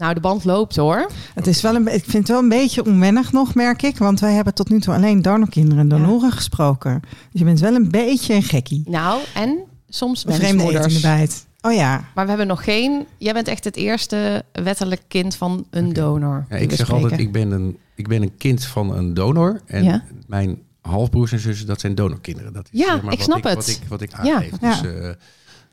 Nou, de band loopt hoor. Het is wel een, ik vind het wel een beetje onwennig nog, merk ik. Want wij hebben tot nu toe alleen donorkinderen en donoren gesproken. Dus je bent wel een beetje een gekkie. Nou, en soms Een vreemde eet in de wensmoeders. bijt. Oh ja, Maar we hebben nog geen... Jij bent echt het eerste wettelijk kind van een donor. Ja, ik zeg spreken. altijd, ik ben, een, ik ben een kind van een donor. En Ja. mijn halfbroers en zussen, dat zijn donorkinderen. Dat is, Ja, zeg maar, ik wat snap het. Wat ik, wat ik Ja. aangeef. Ja. Dus, eh,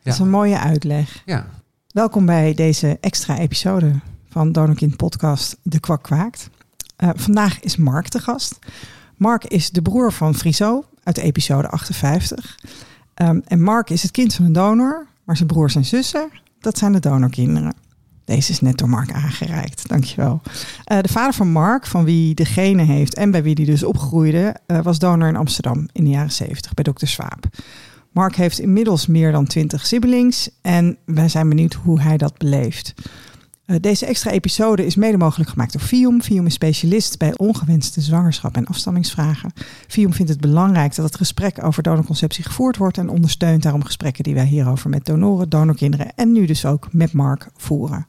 dat is een mooie uitleg. ja. Welkom bij deze extra episode van Donorkind Podcast De Kwak Kwaakt. Eh, vandaag is Mark te gast. Mark is de broer van Friso uit episode 58. Ehm, en Mark is het kind van een donor, maar zijn broers en zussen, dat zijn de donorkinderen. Deze is net door Mark aangereikt, dankjewel. Eh de vader van Mark, van wie de genen heeft en bij wie hij dus opgroeide, eh, was donor in Amsterdam in de jaren 70 bij dokter Swaap. Mark heeft inmiddels meer dan 20 siblings en wij zijn benieuwd hoe hij dat beleeft. Eh, deze extra episode is mede mogelijk gemaakt door Fium. Fium is specialist bij ongewenste zwangerschap en afstammingsvragen. Fium vindt het belangrijk dat het gesprek over donorconceptie gevoerd wordt en ondersteunt daarom gesprekken die wij hierover met donoren, donorkinderen en nu dus ook met Mark voeren.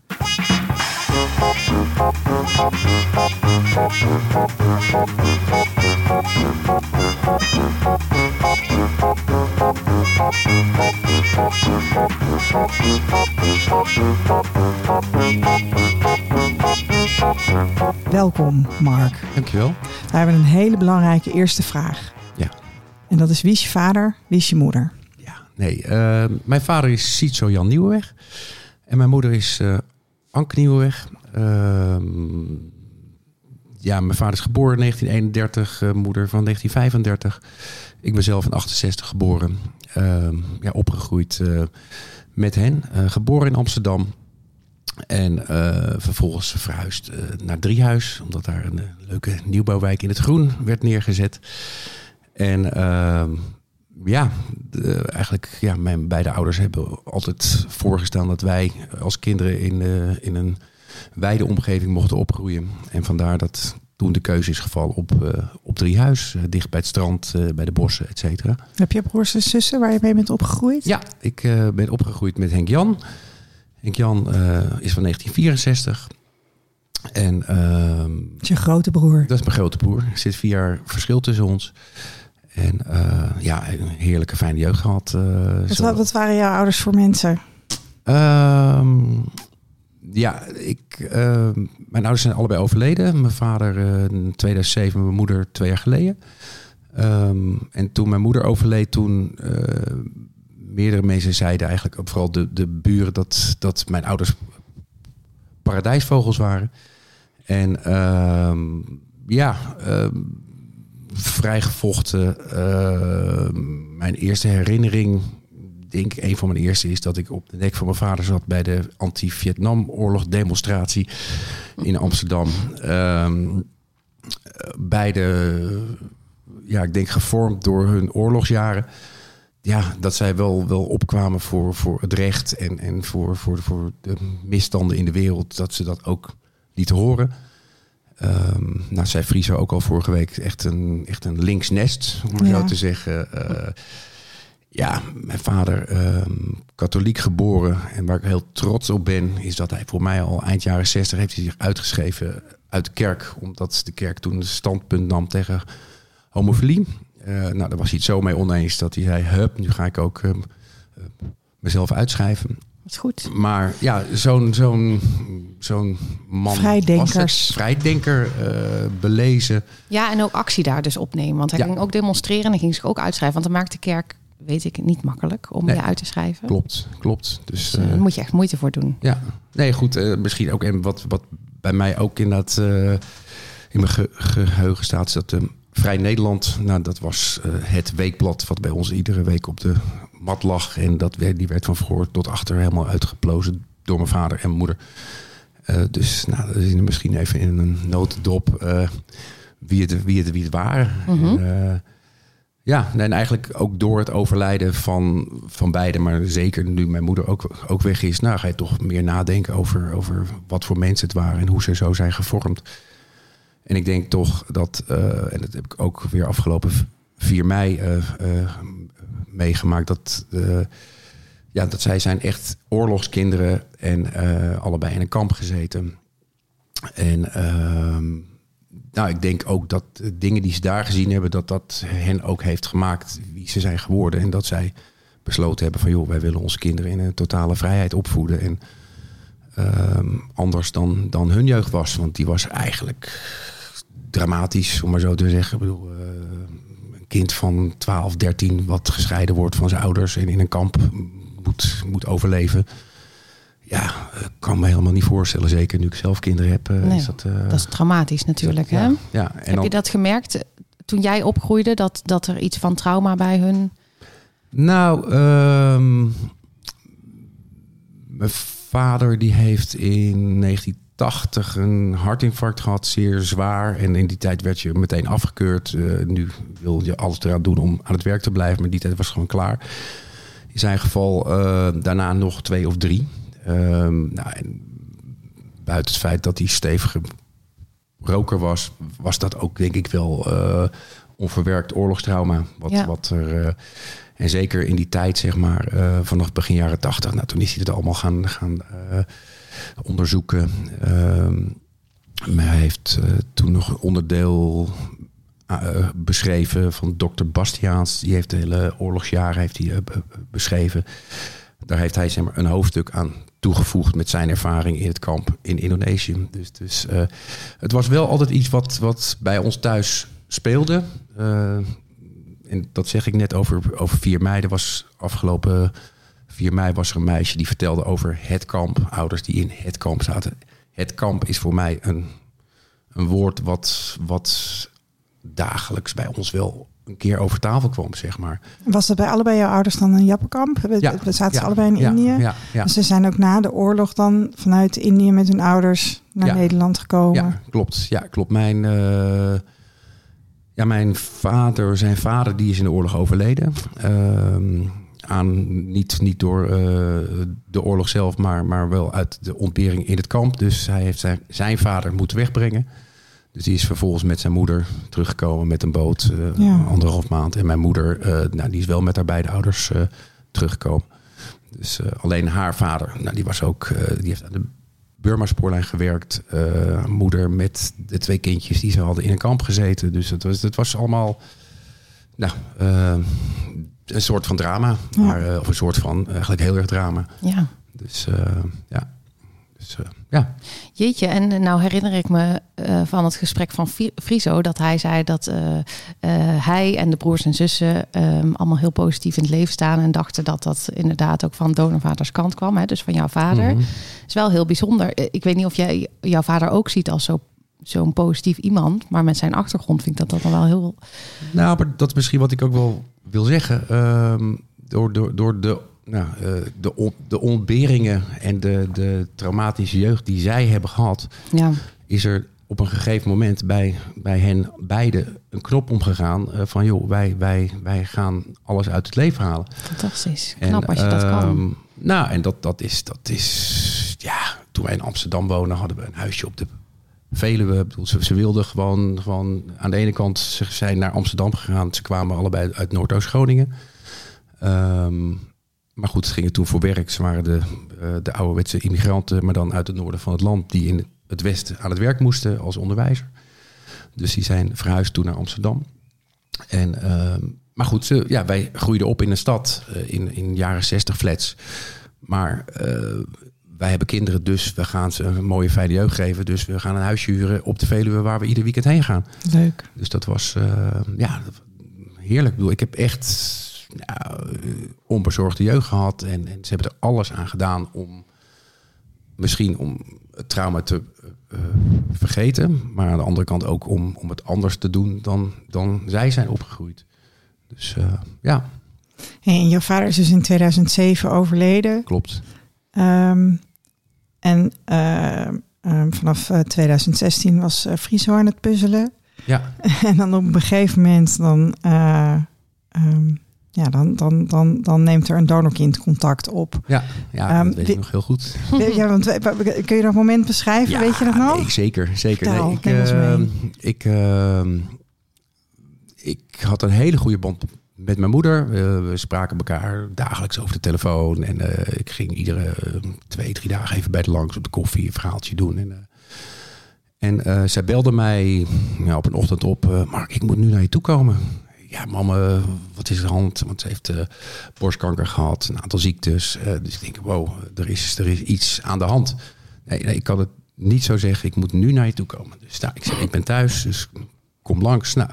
Welkom, Mark. Dankjewel. We hebben een hele belangrijke eerste vraag. Ja. En dat is wie is je vader, wie is je moeder? Ja, nee. eh, mijn vader is Sietso Jan Nieuwenweg. En mijn moeder is eh Anke. Ehm, ja, mijn vader is geboren in 1931, eh, moeder van 1935. Ik ben zelf in 68 geboren. Ehm, ja, opgegroeid eh, met hen. Eh, geboren in Amsterdam. En vervolgens verhuisd naar Driehuis. Omdat daar een leuke nieuwbouwwijk in het groen werd neergezet. En ehm, ja, eigenlijk, ja, mijn beide ouders hebben altijd voorgestaan dat wij als kinderen in, in een wijde omgeving mochten opgroeien. En vandaar dat toen de keuze is gevallen op, eh op Driehuis, eh, dicht bij het strand, eh, bij de bossen, et cetera. Heb je broers en zussen waar je mee bent opgegroeid? Ja, ik ben opgegroeid met Henk Jan. Henk Jan is van 1964. En ehm, Dat is je grote broer. dat is mijn grote broer. Er zit vier jaar verschil tussen ons. En ja, een heerlijke fijne jeugd gehad. eh, Wat, wat waren jouw ouders voor mensen? Ja, ik, ehm, mijn ouders zijn allebei overleden. Mijn vader eh, in 2007, mijn moeder twee jaar geleden. Ehm, en toen mijn moeder overleed, toen eh, meerdere mensen zeiden eigenlijk, ook vooral de, de buren, dat, dat mijn ouders paradijsvogels waren. En ehm, ja, vrijgevochten. mijn eerste herinnering, denk ik, een van mijn eerste is dat ik op de nek van mijn vader zat bij de anti-Vietnam-oorlog demonstratie in Amsterdam. Ehm, eh, beide, ja, ik denk gevormd door hun oorlogsjaren. Ja, dat zij wel, wel opkwamen voor, voor het recht en, en voor, voor, voor de misstanden in de wereld, dat ze dat ook lieten horen. Ehm, nou, zei Friso ook al vorige week, echt een, echt een links nest, om Ja. zo te zeggen. Eh, ja, mijn vader, ehm, katholiek geboren. En waar ik heel trots op ben, is dat hij voor mij al eind jaren 60 heeft hij zich uitgeschreven uit de kerk. Omdat de kerk toen een standpunt nam tegen homofilie. Eh, nou, daar was hij het zo mee oneens dat hij zei, hup, nu ga ik ook ehm, eh, mezelf uitschrijven. Dat is goed. Maar ja, zo'n zo'n zo'n man. Vrijdenkers. was het. Vrijdenker, eh, belezen. Ja, en ook actie daar dus opnemen. Want hij Ja. ging ook demonstreren en hij ging zich ook uitschrijven. Want dan maakt de kerk, weet ik, niet makkelijk om Nee. je uit te schrijven. Klopt, klopt. Dus, Dus, eh, eh, daar moet je echt moeite voor doen. Ja, nee, goed. eh, misschien ook en wat, wat bij mij ook inderdaad eh in mijn ge- geheugen staat, is dat eh, Vrij Nederland, nou, dat was het weekblad wat bij ons iedere week op de mat lag. En dat werd, die werd van voor tot achter helemaal uitgeplozen door mijn vader en moeder. Dus nou, dat is misschien even in een notendop wie, het, wie, het, wie het waren. En, eh, ja, en eigenlijk ook door het overlijden van, van beiden, maar zeker nu mijn moeder ook, ook weg is, nou ga je toch meer nadenken over, over wat voor mensen het waren en hoe ze zo zijn gevormd. En ik denk toch dat, eh, en dat heb ik ook weer afgelopen v- 4 mei eh, eh, meegemaakt, dat, ja, dat zij zijn echt oorlogskinderen en allebei in een kamp gezeten. En ehm, nou, ik denk ook dat de dingen die ze daar gezien hebben, dat dat hen ook heeft gemaakt wie ze zijn geworden. En dat zij besloten hebben van joh, wij willen onze kinderen in een totale vrijheid opvoeden. En ehm, anders dan, dan hun jeugd was. Want die was eigenlijk dramatisch, om maar zo te zeggen. Ik bedoel, eh, een kind van 12, 13 wat gescheiden wordt van zijn ouders en in een kamp moet, moet overleven. Ja, ik kan me helemaal niet voorstellen. Zeker nu ik zelf kinderen heb. eh, Nee, is dat, eh, Dat is dramatisch natuurlijk. Hè? ja, en Heb dan- je dat gemerkt eh, toen jij opgroeide, dat, dat er iets van trauma bij hun... Nou, ehm, mijn vader die heeft in 1980 een hartinfarct gehad, zeer zwaar. En in die tijd werd je meteen afgekeurd. Eh, nu wil je alles eraan doen om aan het werk te blijven, maar die tijd was gewoon klaar. In zijn geval eh, daarna nog twee of drie. Ehm, nou, en buiten het feit dat hij stevige roker was, was dat ook denk ik wel eh, onverwerkt oorlogstrauma. Wat, Ja. wat er, eh, en zeker in die tijd, zeg maar, eh, vanaf begin jaren tachtig, nou, toen is hij het allemaal gaan, gaan onderzoeken. Ehm, maar hij heeft toen nog een onderdeel beschreven van dokter Bastiaans. Die heeft de hele oorlogsjaren heeft hij, be- beschreven. Daar heeft hij zeg maar, een hoofdstuk aan toegevoegd met zijn ervaring in het kamp in Indonesië. Dus, dus eh, het was wel altijd iets wat, wat bij ons thuis speelde. Eh, en dat zeg ik net over, over 4 mei. Er was afgelopen 4 mei was er een meisje die vertelde over het kamp. Ouders die in het kamp zaten. Het kamp is voor mij een, een woord wat, wat dagelijks bij ons wel een keer over tafel kwam, zeg maar. Was dat bij allebei jouw ouders dan een Jappenkamp? We, Ja, we zaten ze allebei in ja, Indië. Ja, ja. Dus ze zijn ook na de oorlog dan vanuit Indië met hun ouders naar. Nederland gekomen. Ja, klopt. Ja, klopt. Mijn, eh, ja, mijn vader, zijn vader, die is in de oorlog overleden. Ehm, aan, niet, niet door eh, de oorlog zelf, maar, maar wel uit de ontbering in het kamp. Dus hij heeft zijn, zijn vader moeten wegbrengen. Dus die is vervolgens met zijn moeder teruggekomen met een boot, eh, Ja. anderhalf maand. En mijn moeder, eh, nou, die is wel met haar beide ouders eh, teruggekomen. Dus alleen haar vader, nou, die was ook, die heeft aan de Burma-spoorlijn gewerkt. Moeder met de twee kindjes die ze hadden in een kamp gezeten. Dus het was, het was allemaal nou, een soort van drama. Ja. Maar, of een soort van, eigenlijk heel erg drama. Ja. Dus ja. Dus, eh, ja. Jeetje, en eh, nou herinner ik me eh, van het gesprek van Fri- Friso dat hij zei dat eh, eh, hij en de broers en zussen ehm, allemaal heel positief in het leven staan en dachten dat dat inderdaad ook van donorvaders kant kwam, hè, dus van jouw vader. Mhm. is wel heel bijzonder. Ik weet niet of jij jouw vader ook ziet als zo, zo'n positief iemand, maar met zijn achtergrond vind ik dat dan wel heel. Nou, maar dat is misschien wat ik ook wel wil zeggen. Ehm, door, door, door de, nou, eh, de, on- de ontberingen en de, de traumatische jeugd die zij hebben gehad, Ja, is er op een gegeven moment bij, bij hen beiden een knop omgegaan eh, van joh, wij, wij, wij gaan alles uit het leven halen. fantastisch. En, Knap als je dat kan. ehm, Nou, en dat, dat, is, dat is, ja, toen wij in Amsterdam wonen hadden we een huisje op de Veluwe. Bedoel, ze, ze wilden gewoon, gewoon, aan de ene kant, ze zijn naar Amsterdam gegaan. Ze kwamen allebei uit Noordoost-Groningen. Ehm, maar goed, ze gingen toen voor werk. Ze waren de, eh, de ouderwetse immigranten, maar dan uit het noorden van het land, die in het westen aan het werk moesten als onderwijzer. Dus die zijn verhuisd toen naar Amsterdam. En, ehm, maar goed, ze, ja, wij groeiden op in een stad eh, in, in jaren 60 flats. Maar eh, wij hebben kinderen, dus we gaan ze een mooie fijne jeugd geven. Dus we gaan een huisje huren op de Veluwe waar we ieder weekend heen gaan. Leuk. Dus dat was ja, heerlijk. Ik bedoel, ik heb echt nou, eh, onbezorgde jeugd gehad. En, en ze hebben er alles aan gedaan om misschien om het trauma te eh, vergeten. Maar aan de andere kant ook om, om het anders te doen dan, dan zij zijn opgegroeid. Dus eh, ja, en jouw vader is dus in 2007 overleden. klopt. Ehm, en ehm, vanaf eh, 2016 was Friso aan het puzzelen. Ja, en dan op een gegeven moment dan, eh, ehm, ja, dan, dan, dan, dan neemt er een donorkind contact op. ja, ja Ehm, dat weet ik nog heel goed. ja, want kun je dat moment beschrijven? Weet je dat nog? Nee, zeker, zeker. Vertel, Nee, ik, ehm, ik, ehm, ik had een hele goede band met mijn moeder. We spraken elkaar dagelijks over de telefoon. En eh, ik ging iedere eh, twee, drie dagen even bij de langs op de koffie een verhaaltje doen. En, En eh, zij belde mij op een ochtend op. Mark, ik moet nu naar je toe komen. Ja, mama, wat is er hand? Want ze heeft eh, borstkanker gehad, een aantal ziektes. Eh, dus ik denk, wow, er is, er is iets aan de hand. Nee, nee, ik kan het niet zo zeggen. Ik moet nu naar je toe komen. Dus nou, ik zeg, ik ben thuis, dus kom langs. Nou,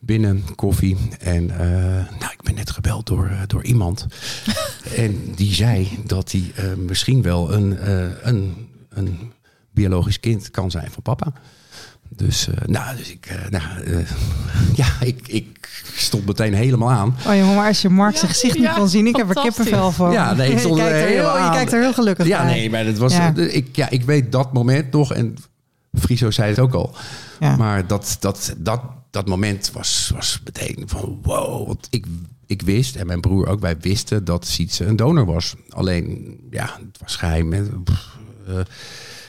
binnen, koffie. En eh, nou, ik ben net gebeld door, door iemand. en die zei dat hij misschien wel een, een, een biologisch kind kan zijn van papa. Dus, eh, nou, dus ik, eh, nou, eh, ja, ik, ik stond meteen helemaal aan. Oh jongen, maar als je Mark zijn Ja, gezicht niet ja, kan zien, ik heb er kippenvel van. Ja, nee, ik je, stond er kijkt er heel, helemaal je aan. kijkt er heel gelukkig Ja, bij. nee, maar het was, Ja. ik, ja, ik weet dat moment nog. En Friso zei het ook al. Ja. Maar dat, dat, dat, dat moment was, was meteen van wow. Want ik, ik wist, en mijn broer ook, wij wisten dat Sietse een donor was. Alleen, ja, het was geheim. Pff, eh,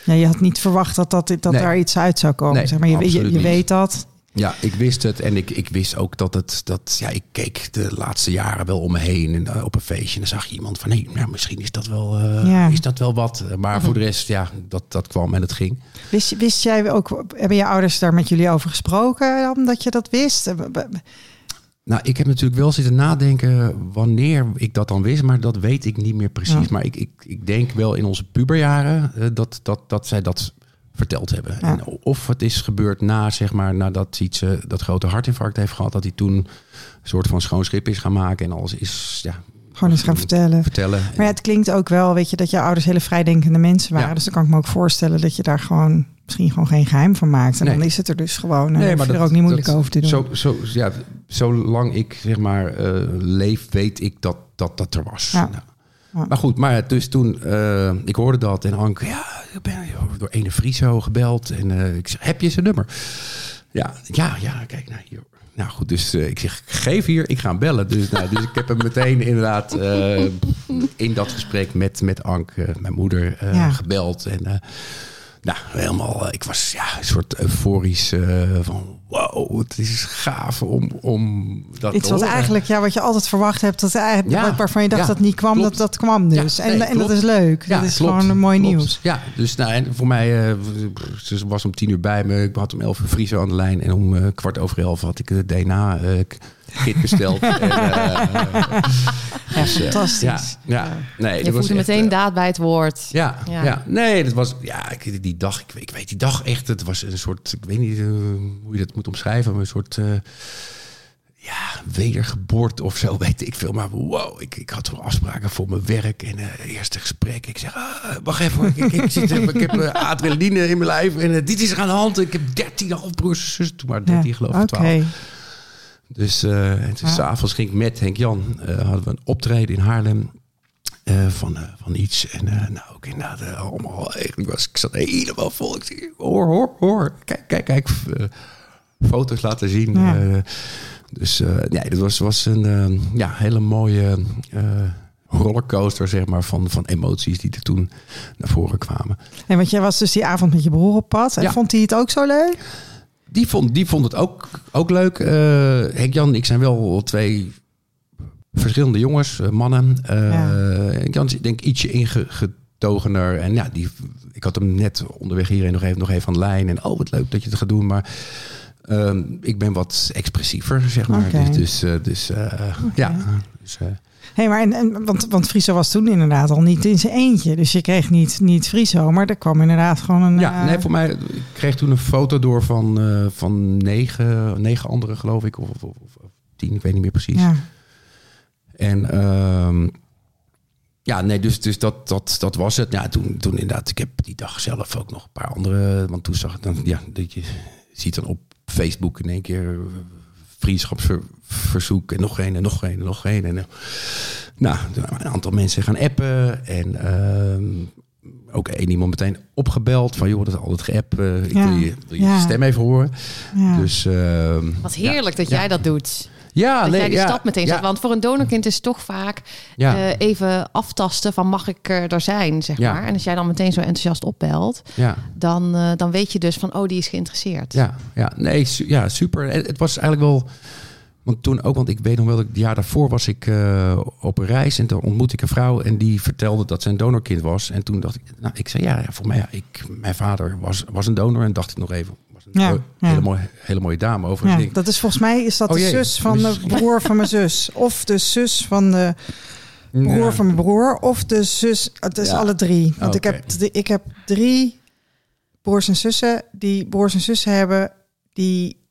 Ja, je had niet verwacht dat, dat, dat Nee. daar iets uit zou komen. Nee, zeg maar. je, je, weet dat. Ja, ik wist het. En ik, ik wist ook dat het. Dat, ja, ik keek de laatste jaren wel om me heen. En, eh, op een feestje. En dan zag je iemand van. Hé, nou, misschien is dat wel, eh, Ja. is dat wel wat. Maar voor de rest, ja, dat, dat kwam en het ging. Wist, wist jij ook, hebben je ouders daar met jullie over gesproken, dan, dat je dat wist? Nou, ik heb natuurlijk wel zitten nadenken wanneer ik dat dan wist, maar dat weet ik niet meer precies. Ja. Maar ik, ik, ik denk wel in onze puberjaren eh, dat, dat, dat zij dat verteld hebben. Ja. En of het is gebeurd na, zeg maar, nadat iets eh, dat grote hartinfarct heeft gehad, dat hij toen een soort van schoon schip is gaan maken en alles is ja, Gewoon eens gaan vertellen. vertellen. Maar ja, het klinkt ook wel, weet je, dat je ouders hele vrijdenkende mensen waren. Ja. Dus dan kan ik me ook voorstellen dat je daar gewoon misschien gewoon geen geheim van maakt. En Nee. dan is het er dus gewoon. En nee, hoef je er ook niet moeilijk dat- over te doen. Zo, zo, ja, zolang ik zeg maar eh, leef, weet ik dat dat, dat er was. Ja. Nou. Ja. Maar goed, maar dus toen, eh, ik hoorde dat en Anke, ja, ik ben door ene Friso gebeld. En eh, ik zeg, heb je zijn nummer? Ja, ja, ja, kijk, nou hier. Nou goed, dus eh, ik zeg, geef hier, ik ga hem bellen. Dus, nou, dus ik heb hem meteen inderdaad eh, in dat gesprek met, met Anke, mijn moeder, eh, Ja. gebeld. En eh, nou, helemaal, eh, ik was ja, een soort euforisch eh, van wow, het is gaaf om, om dat Iets te wat eigenlijk, ja, wat je altijd verwacht hebt, dat eigenlijk, Ja, wat- waarvan je dacht ja, dat niet kwam, klopt. dat, dat kwam dus. Ja, en, nee, en dat is leuk. dat is klopt, gewoon een mooi klopt. nieuws. Ja, dus nou, en voor mij, eh, ze was om tien uur bij me. Ik had om elf uur Friso aan de lijn. En om eh, kwart over elf had ik de DNA-kit besteld. en, eh, Ja, dus, eh, fantastisch. ja, ja, nee, Je voelde meteen eh, daad bij het woord. ja, Ja. ja. nee, dat was ja, ik, die dag. Ik, weet- ik weet die dag echt. Het was een soort, ik weet niet hoe je dat moet omschrijven, maar een soort ja, wedergeboorte of zo, weet ik veel. Maar wow, ik, ik had afspraken voor mijn werk en eh eerste gesprek. Ik zeg, ah, wacht even, ik, ik, zit, ik heb adrenaline in mijn lijf en dit is er aan de hand. Ik heb 13 halfbroers en zussen, toen maar 13 geloof ik, Oké. 12. Dus, toen Ja. s'avonds ging ik met Henk Jan, eh, hadden we een optreden in Haarlem. eh, van, van iets. En nou, ook inderdaad, allemaal eigenlijk was ik zat helemaal vol. Ik zeg, hoor, hoor, hoor. Kijk, kijk, kijk. foto's laten zien. Ja. dus ja, dat was, was een ja, hele mooie rollercoaster, zeg maar, van, van emoties die er toen naar voren kwamen. En want jij was dus die avond met je broer op pad. En Ja. vond hij het ook zo leuk? Die vond, die vond het ook, ook leuk. Eh, Henk Jan en ik zijn wel twee verschillende jongens, eh, mannen. Eh Ja. Henk Jan is denk ik ietsje ingetogener. En ja, die, ik had hem net onderweg hierheen nog even, nog even aan de lijn. En oh, wat leuk dat je het gaat doen. Maar ehm, ik ben wat expressiever, zeg maar. Dus, dus, eh, dus eh, ja. Dus, eh, Hé, maar en, en, want, want Friso was toen inderdaad al niet in zijn eentje. Dus je kreeg niet, niet Friso, maar er kwam inderdaad gewoon een... ja, eh, nee, voor mij, ik kreeg toen een foto door van, eh, van negen, negen anderen, geloof ik. Of, of, of, of tien, ik weet niet meer precies. ja. En ehm, ja, nee, dus, dus dat, dat, dat was het. Ja, toen, toen inderdaad, ik heb die dag zelf ook nog een paar andere. Want toen zag ik dan, ja, dat je ziet dan op Facebook in één keer vriendschapsverzoek en nog een en nog een en nog een. En, eh, nou, een aantal mensen gaan appen en ehm, ook één iemand meteen opgebeld van joh, dat is altijd geapp. eh, ik Ja, wil je, wil je ja. stem even horen. ja. Dus ehm, Wat ja. heerlijk dat Ja. jij dat doet. Ja, Dat nee, jij die ja, stap meteen ja, zet. Want voor een donorkind is het toch vaak ja. eh, even aftasten van mag ik er zijn, zeg maar. En als jij dan meteen zo enthousiast opbelt, ja. dan, eh, dan weet je dus van, oh, die is geïnteresseerd. Ja, ja, nee, su- ja, super. Het was eigenlijk wel Want toen ook, want ik weet nog wel, het jaar daarvoor was ik eh, op een reis en toen ontmoette ik een vrouw en die vertelde dat ze een donorkind was. En toen dacht ik, nou, ik zei ja, ja voor mij, ja, ik, mijn vader was, was een donor en dacht ik nog even, Ja, hele, mooie, hele mooie dame over Ja, ding. dat is volgens mij is dat Oh de jee, zus van de broer van mijn zus. Of de zus van de broer Ja. van mijn broer. Of de zus. Het is alle drie. Want ik, Oké. heb, ik heb drie broers en zussen die broers en zussen hebben die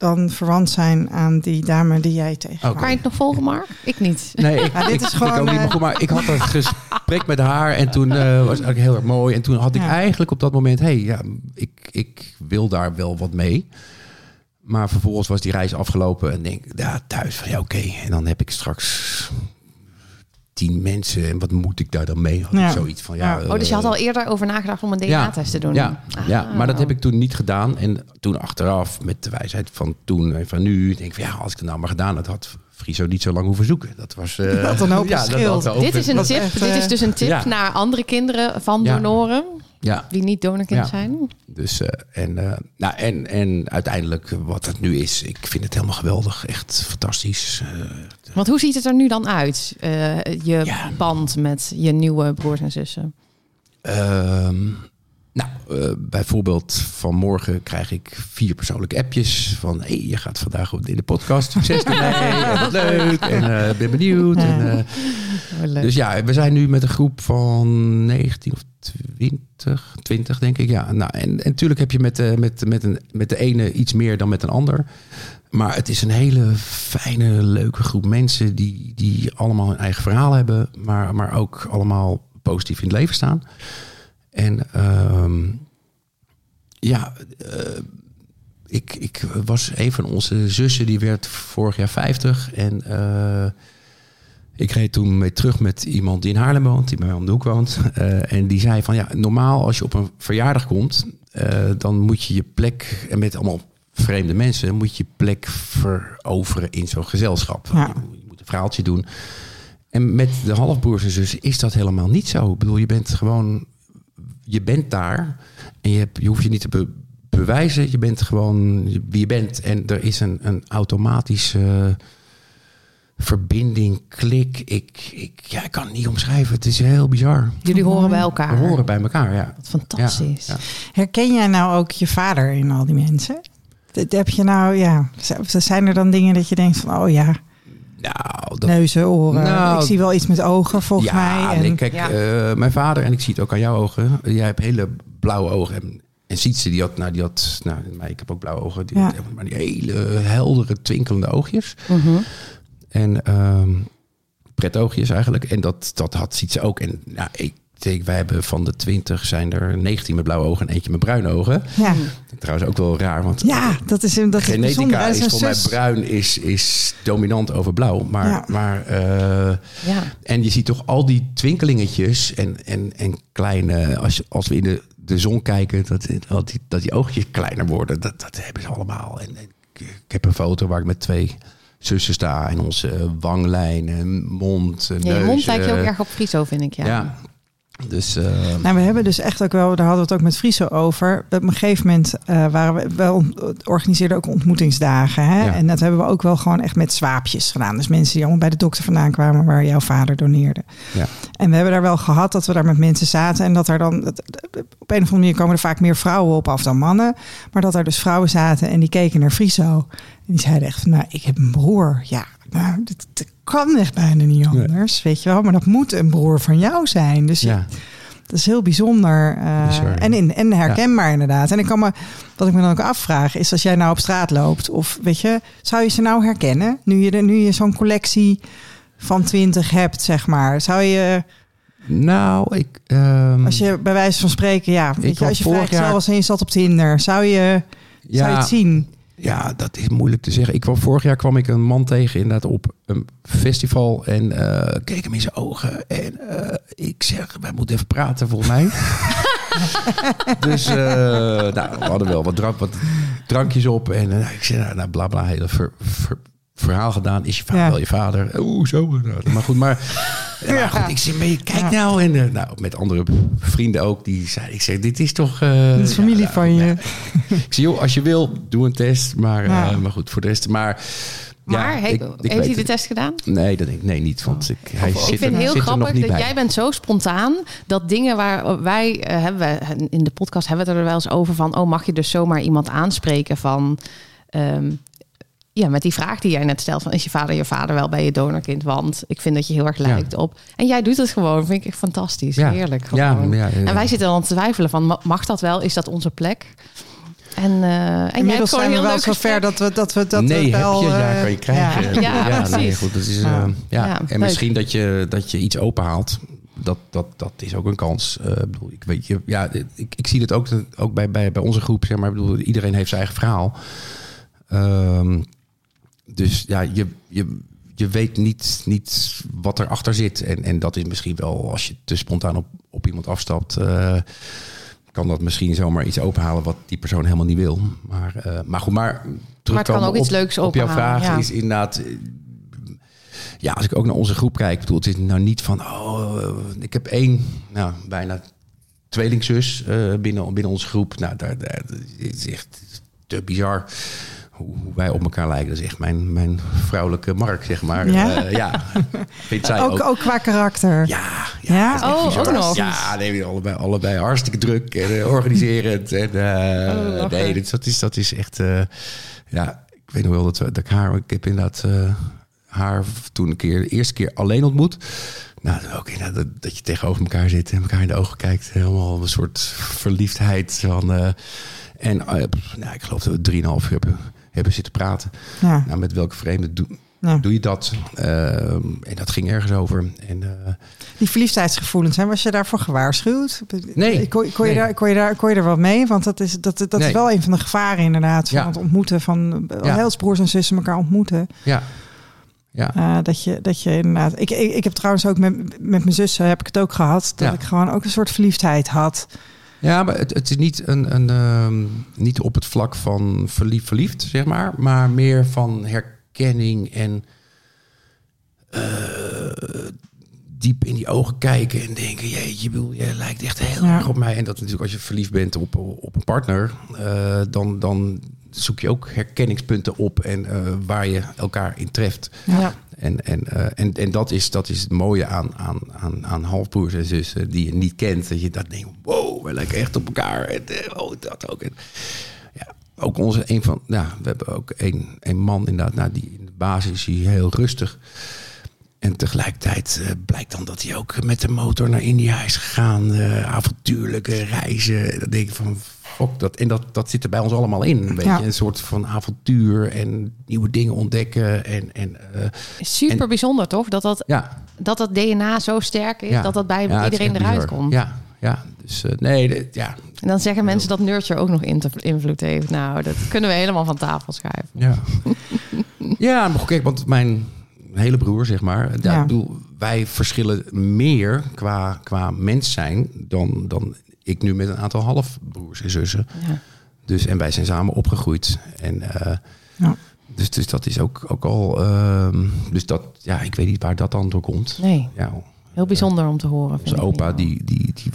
dan verwant zijn aan die dame die jij tegen. Oké. Kan je het nog volgen, Mark? Ik niet. Nee, ik, Ja, dit ik- is ik gewoon, ook niet, eh, maar goed, maar ik had een gesprek met haar en toen eh, was het eigenlijk heel erg mooi. En toen had ik Ja. eigenlijk op dat moment, hé, hey, ja, ik, ik wil daar wel wat mee. Maar vervolgens was die reis afgelopen en denk, ja, thuis van ja, oké. En dan heb ik straks tien mensen en wat moet ik daar dan mee? Had Ja. ik zoiets van, ja. Ja. Oh, dus je had eh, al eerder over nagedacht om een DNA-test te doen? ja, Ah. ja, maar dat heb ik toen niet gedaan. En toen achteraf, met de wijsheid van toen en van nu, denk ik van ja, als ik het nou maar gedaan had, had Friso niet zo lang hoeven zoeken. Dat was. eh, Dat een hoop ja, dat ook- Dit is, een Dat tip, echt, dit eh, is dus een tip ja. naar andere kinderen van Ja. donoren Ja, die niet donorkind Ja. zijn. dus eh, en, eh, nou, en, en uiteindelijk wat het nu is, ik vind het helemaal geweldig. Echt fantastisch. Eh, Want hoe ziet het er nu dan uit, eh, je Ja. band met je nieuwe broers en zussen? Ehm, nou, eh, bijvoorbeeld vanmorgen krijg ik vier persoonlijke appjes van... hey, je gaat vandaag op- in de podcast. Succes ermee. wat leuk. En eh, ben benieuwd. En, eh, dus ja, we zijn nu met een groep van 19 of 20, 20 denk ik. Ja, nou, en, en natuurlijk heb je met, de met, met, een, met de ene iets meer dan met een ander. Maar het is een hele fijne, leuke groep mensen... die, die allemaal hun eigen verhaal hebben... maar, maar ook allemaal positief in het leven staan. En ehm, ja, eh, ik, ik was een van onze zussen, die werd vorig jaar 50. En eh, ik reed toen mee terug met iemand die in Haarlem woont, die bij mij om de hoek woont. Eh, en die zei van ja, normaal als je op een verjaardag komt, dan moet je je plek, en met allemaal vreemde mensen, moet je je plek veroveren in zo'n gezelschap. Ja. Je, moet- je moet een verhaaltje doen. En met de halfbroers en zussen is dat helemaal niet zo. Ik bedoel, je bent gewoon, je bent daar en je, hebt, je hoeft je niet te be- bewijzen. Je bent gewoon wie je bent. En er is een, een automatische verbinding, klik. Ik, ik, ja, ik kan het niet omschrijven. Het is heel bizar. Jullie horen bij elkaar. We horen bij elkaar, ja. Wat fantastisch. Ja, ja. Herken jij nou ook je vader in al die mensen? Heb je nou, ja. Zijn er dan dingen dat je denkt van, oh ja, Nou, dat, neuzen, oren. Nou, ik zie wel iets met ogen volgens ja, mij. En, nee, kijk, Ja. eh, mijn vader, en ik zie het ook aan jouw ogen. Jij hebt hele blauwe ogen. En, en Sietse, die had, nou, die had, nou, maar ik heb ook blauwe ogen. Die Ja. had maar die hele heldere, twinkelende oogjes. Mhm. En ehm pretoogjes eigenlijk. En dat, dat had Sietse ook. En nou, ik denk, wij hebben van de 20 zijn er 19 met blauwe ogen en eentje met bruine ogen. ja. Trouwens ook wel raar, want ja, dat is, dat is genetica is een voor mij bruin is, is dominant over blauw. Maar, Ja. maar eh, Ja. en je ziet toch al die twinkelingetjes en, en, en kleine, als, als we in de, de zon kijken, dat, dat, die, dat die oogjes kleiner worden. Dat, dat hebben ze allemaal. En, en ik, ik heb een foto waar ik met twee zussen sta en onze wanglijnen, mond, Ja, je neus. mond lijkt je ook erg op Friso, vind ik. Ja. ja. Dus eh, Nou, we hebben dus echt ook wel, daar hadden we het ook met Friso over. Op een gegeven moment eh, waren we wel organiseerden ook ontmoetingsdagen. Hè? Ja. En dat hebben we ook wel gewoon echt met zwaapjes gedaan. Dus mensen die allemaal bij de dokter vandaan kwamen waar jouw vader doneerde. Ja. En we hebben daar wel gehad dat we daar met mensen zaten. En dat er dan dat- op een of andere manier komen er vaak meer vrouwen op af dan mannen. Maar dat er dus vrouwen zaten en die keken naar Friso. En die zeiden echt van, nou, ik heb een broer. Ja, nou, dat kan echt bijna niet anders, weet je wel. Maar dat moet een broer van jou zijn. Dus ja. dat is heel bijzonder. eh, Bizar, ja. en, in, en herkenbaar inderdaad. En ik kan me, wat ik me dan ook afvraag, is als jij nou op straat loopt, of weet je, zou je ze nou herkennen? Nu je, de- nu je zo'n collectie van twintig hebt, zeg maar. Zou je, Nou, ik... ehm, als je bij wijze van spreken, ja, weet je, als je vorig jaar- was en je zat op Tinder, zou je, zou je het zien? Ja, dat is moeilijk te zeggen. Ik kwam, vorig jaar kwam ik een man tegen inderdaad op een festival en eh, keek hem in zijn ogen. En eh, ik zeg, wij moeten even praten volgens mij. dus eh, nou, we hadden wel wat, drank, wat drankjes op. En ik zei, nou, nou bla bla, hele ver- ver- verhaal gedaan. Is je vader Ja. wel je vader? Oeh, zo. Nou, maar goed, maar, ja. maar goed, ik zeg, maar kijk nou. En eh, nou, met andere vrienden ook, die zeiden, ik zeg, dit is toch... eh, Dit is familie ja, nou, van je. ik zeg, joh, als je wil, doe een test. Maar, Ja. eh, maar goed, voor de rest. Maar Maar Ja, he- ik- ik heeft hij de test gedaan? Nee, dat denk ik nee, niet. Want ik, hij Ik zit vind het heel grappig niet dat bij. jij bent zo spontaan dat dingen waar wij hebben we in de podcast hebben we het er wel eens over van oh mag je dus zomaar iemand aanspreken van ehm, ja met die vraag die jij net stelt van is je vader je vader wel bij je donorkind want ik vind dat je heel erg lijkt op en jij doet het gewoon vind ik echt fantastisch Ja. heerlijk Ja, gewoon. ja, ja. en wij zitten dan te twijfelen van ma- mag dat wel is dat onze plek en, eh hebt Inmiddels zijn we wel zo ver dat we dat we dat nee, we wel. heb je, ja, eh, kan je krijgen. Ja. Nee, goed, dat is, eh, Ja. en misschien dat je, dat je iets openhaalt. Dat, dat, dat is ook een kans. Eh, ik bedoel, ik, weet je, ja, ik, ik zie het ook, ook bij, bij, bij onze groep. Zeg maar, ik bedoel, iedereen heeft zijn eigen verhaal. Ehm, dus ja, je, je, je weet niet, niet wat erachter zit. En, en dat is misschien wel, als je te spontaan op, op iemand afstapt... eh, kan dat misschien zomaar iets openhalen wat die persoon helemaal niet wil. Maar, eh, maar goed, maar terugkomen ook iets leuks op jouw vraag ja. is inderdaad... eh, Ja, als ik ook naar onze groep kijk, bedoel, het is nou niet van... Oh, ik heb één, nou, bijna tweelingzus eh, binnen, binnen onze groep. Nou, daar, is echt te bizar hoe, hoe wij op elkaar lijken. Dat is echt mijn, mijn vrouwelijke mark, zeg maar. Ja? Eh, ja. Vindt zij ook, ook. ook qua karakter. Ja, Ja? ja. Oh, bizar. ook nog. Ja, nee, allebei, allebei hartstikke druk en eh, organiserend. En, eh, Oh, nee, dat, dat, is, dat is echt... eh, ja, ik weet nog wel dat, we- dat ik haar... Ik heb inderdaad eh, haar toen een keer, de eerste keer alleen ontmoet. Nou, ook inderdaad dat, dat je tegenover elkaar zit en elkaar in de ogen kijkt. Helemaal een soort verliefdheid. Van, eh, en nou, ik geloof dat we drieënhalf uur hebben, hebben zitten praten. Ja. Nou, met welke vreemde doe, Ja. doe je dat? Ehm, en dat ging ergens over. En, eh, Die verliefdheidsgevoelens, hè, was je daarvoor gewaarschuwd? Nee. Kon, kon, je, Nee. daar, kon, je, daar, kon je er wat mee? Want dat is, dat, dat is wel een van de gevaren inderdaad. Van Ja. het ontmoeten van Ja. heel broers en zussen elkaar ontmoeten. ja. Ja. Eh, dat, je, dat je inderdaad. Ik, ik, ik heb trouwens ook met, met mijn zussen heb ik het ook gehad. Dat Ja. ik gewoon ook een soort verliefdheid had. Ja, maar het, het is niet, een, een, ehm, niet op het vlak van verliefd, verliefd, zeg maar. Maar meer van herkenning en eh, diep in die ogen kijken en denken... Jeetje, bedoel, jij lijkt echt heel Ja. erg op mij. En dat natuurlijk als je verliefd bent op, op een partner... eh, dan, dan zoek je ook herkenningspunten op en eh, waar je elkaar in treft. ja. En, en, eh, en, en dat, is, dat is het mooie aan, aan, aan, aan halfbroers en zussen die je niet kent. Dat je dat denkt, wow, we lijken echt op elkaar. En, eh, oh, dat ook. En, ja, ook onze, een van, ja, we hebben ook een, een man inderdaad, nou, die in de basis is heel rustig. En tegelijkertijd eh, blijkt dan dat hij ook met de motor naar India is gegaan. eh, avontuurlijke reizen. Dan denk ik van, fuck dat. En dat, dat zit er bij ons allemaal in. Een beetje Ja. een soort van avontuur en nieuwe dingen ontdekken. En, en eh, super En- bijzonder toch dat dat ja, dat dat DNA zo sterk is ja. dat dat bij iedereen eruit komt. Ja, ja. Dus eh, nee, dit- ja. En dan zeggen mensen dat nurture ook nog invloed heeft. Nou, dat kunnen we helemaal van tafel schuiven. Ja, ja maar kijk, want mijn hele broer, zeg maar. Ja. Ja. Ik bedoel, wij verschillen meer qua, qua mens zijn dan, dan ik nu met een aantal halfbroers en zussen. Ja. Dus, en wij zijn samen opgegroeid. En, eh, Ja. dus, dus dat is ook, ook al. ehm, dus dat, ja, ik weet niet waar dat dan door komt. Nee, Ja, heel bijzonder om te horen. onze opa, die, die, die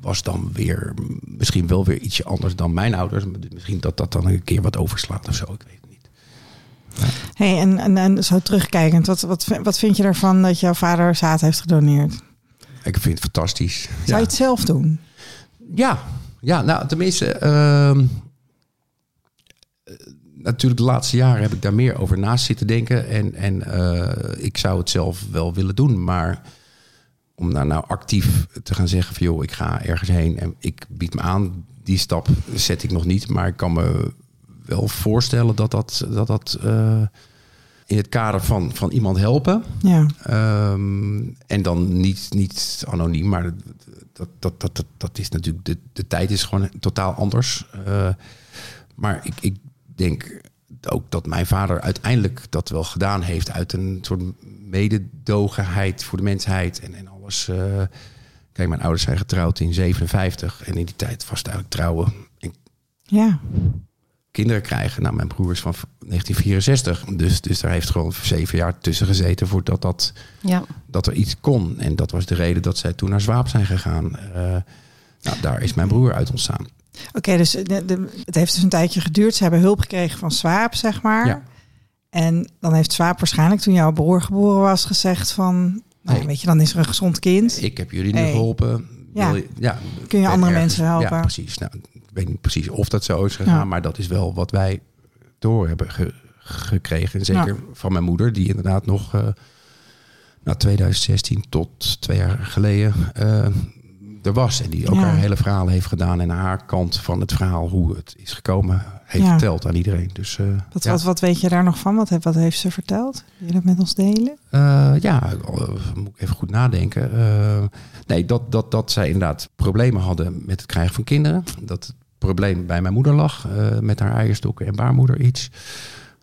was dan weer misschien wel weer ietsje anders dan mijn ouders. Misschien dat dat dan een keer wat overslaat of zo. Ik weet het niet. Hey, en, en, en zo terugkijkend, wat, wat, wat vind je ervan dat jouw vader zaad heeft gedoneerd? Ik vind het fantastisch. Zou je het zelf doen? Ja, ja nou tenminste. ehm, eh, natuurlijk, de laatste jaren heb ik daar meer over naast zitten denken. En, en eh, ik zou het zelf wel willen doen. Maar om nou, nou actief te gaan zeggen van joh, ik ga ergens heen en ik bied me aan. Die stap zet ik nog niet. Maar ik kan me wel voorstellen dat dat, dat, dat eh, in het kader van, van iemand helpen. Ja. Ehm, en dan niet, niet anoniem, maar dat, dat, dat, dat, dat is natuurlijk, de, de tijd is gewoon totaal anders. Eh, maar ik, ik denk ook dat mijn vader uiteindelijk dat wel gedaan heeft uit een soort mededogenheid voor de mensheid en, en alles. eh. kijk, mijn ouders zijn getrouwd in 57 en in die tijd was het eigenlijk trouwen en Ja. Kinderen krijgen. Nou, mijn broer is van 1964, dus, dus daar heeft gewoon zeven jaar tussen gezeten voordat dat Ja, dat er iets kon. En dat was de reden dat zij toen naar Zwaap zijn gegaan. Eh, nou, daar is mijn broer uit ontstaan. Oké, dus de, de- het heeft dus een tijdje geduurd. Ze hebben hulp gekregen van Swaap, zeg maar. Ja. En dan heeft Zwaap waarschijnlijk toen jouw broer geboren was gezegd van... Nou, weet je, dan is er een gezond kind. Ik heb jullie nu Hey. geholpen. Ja. Je- ja. Kun je andere ergens- mensen helpen? Ja, precies. Nou, ik weet niet precies of dat zo is gegaan, Ja. maar dat is wel wat wij door hebben ge- gekregen. En zeker van mijn moeder, die inderdaad nog uh, nou, 2016 tot twee jaar geleden uh, er was. En die ook Ja. haar hele verhaal heeft gedaan. En haar kant van het verhaal, hoe het is gekomen, heeft Ja. verteld aan iedereen. Dus, uh, Wat, ja. wat, wat weet je daar nog van? Wat, heeft- wat heeft ze verteld? Wil je dat met ons delen? Uh, ja, uh, moet ik even goed nadenken. Uh, nee, dat, dat, dat zij inderdaad problemen hadden met het krijgen van kinderen. Dat het probleem bij mijn moeder lag met haar eierstokken en baarmoeder iets.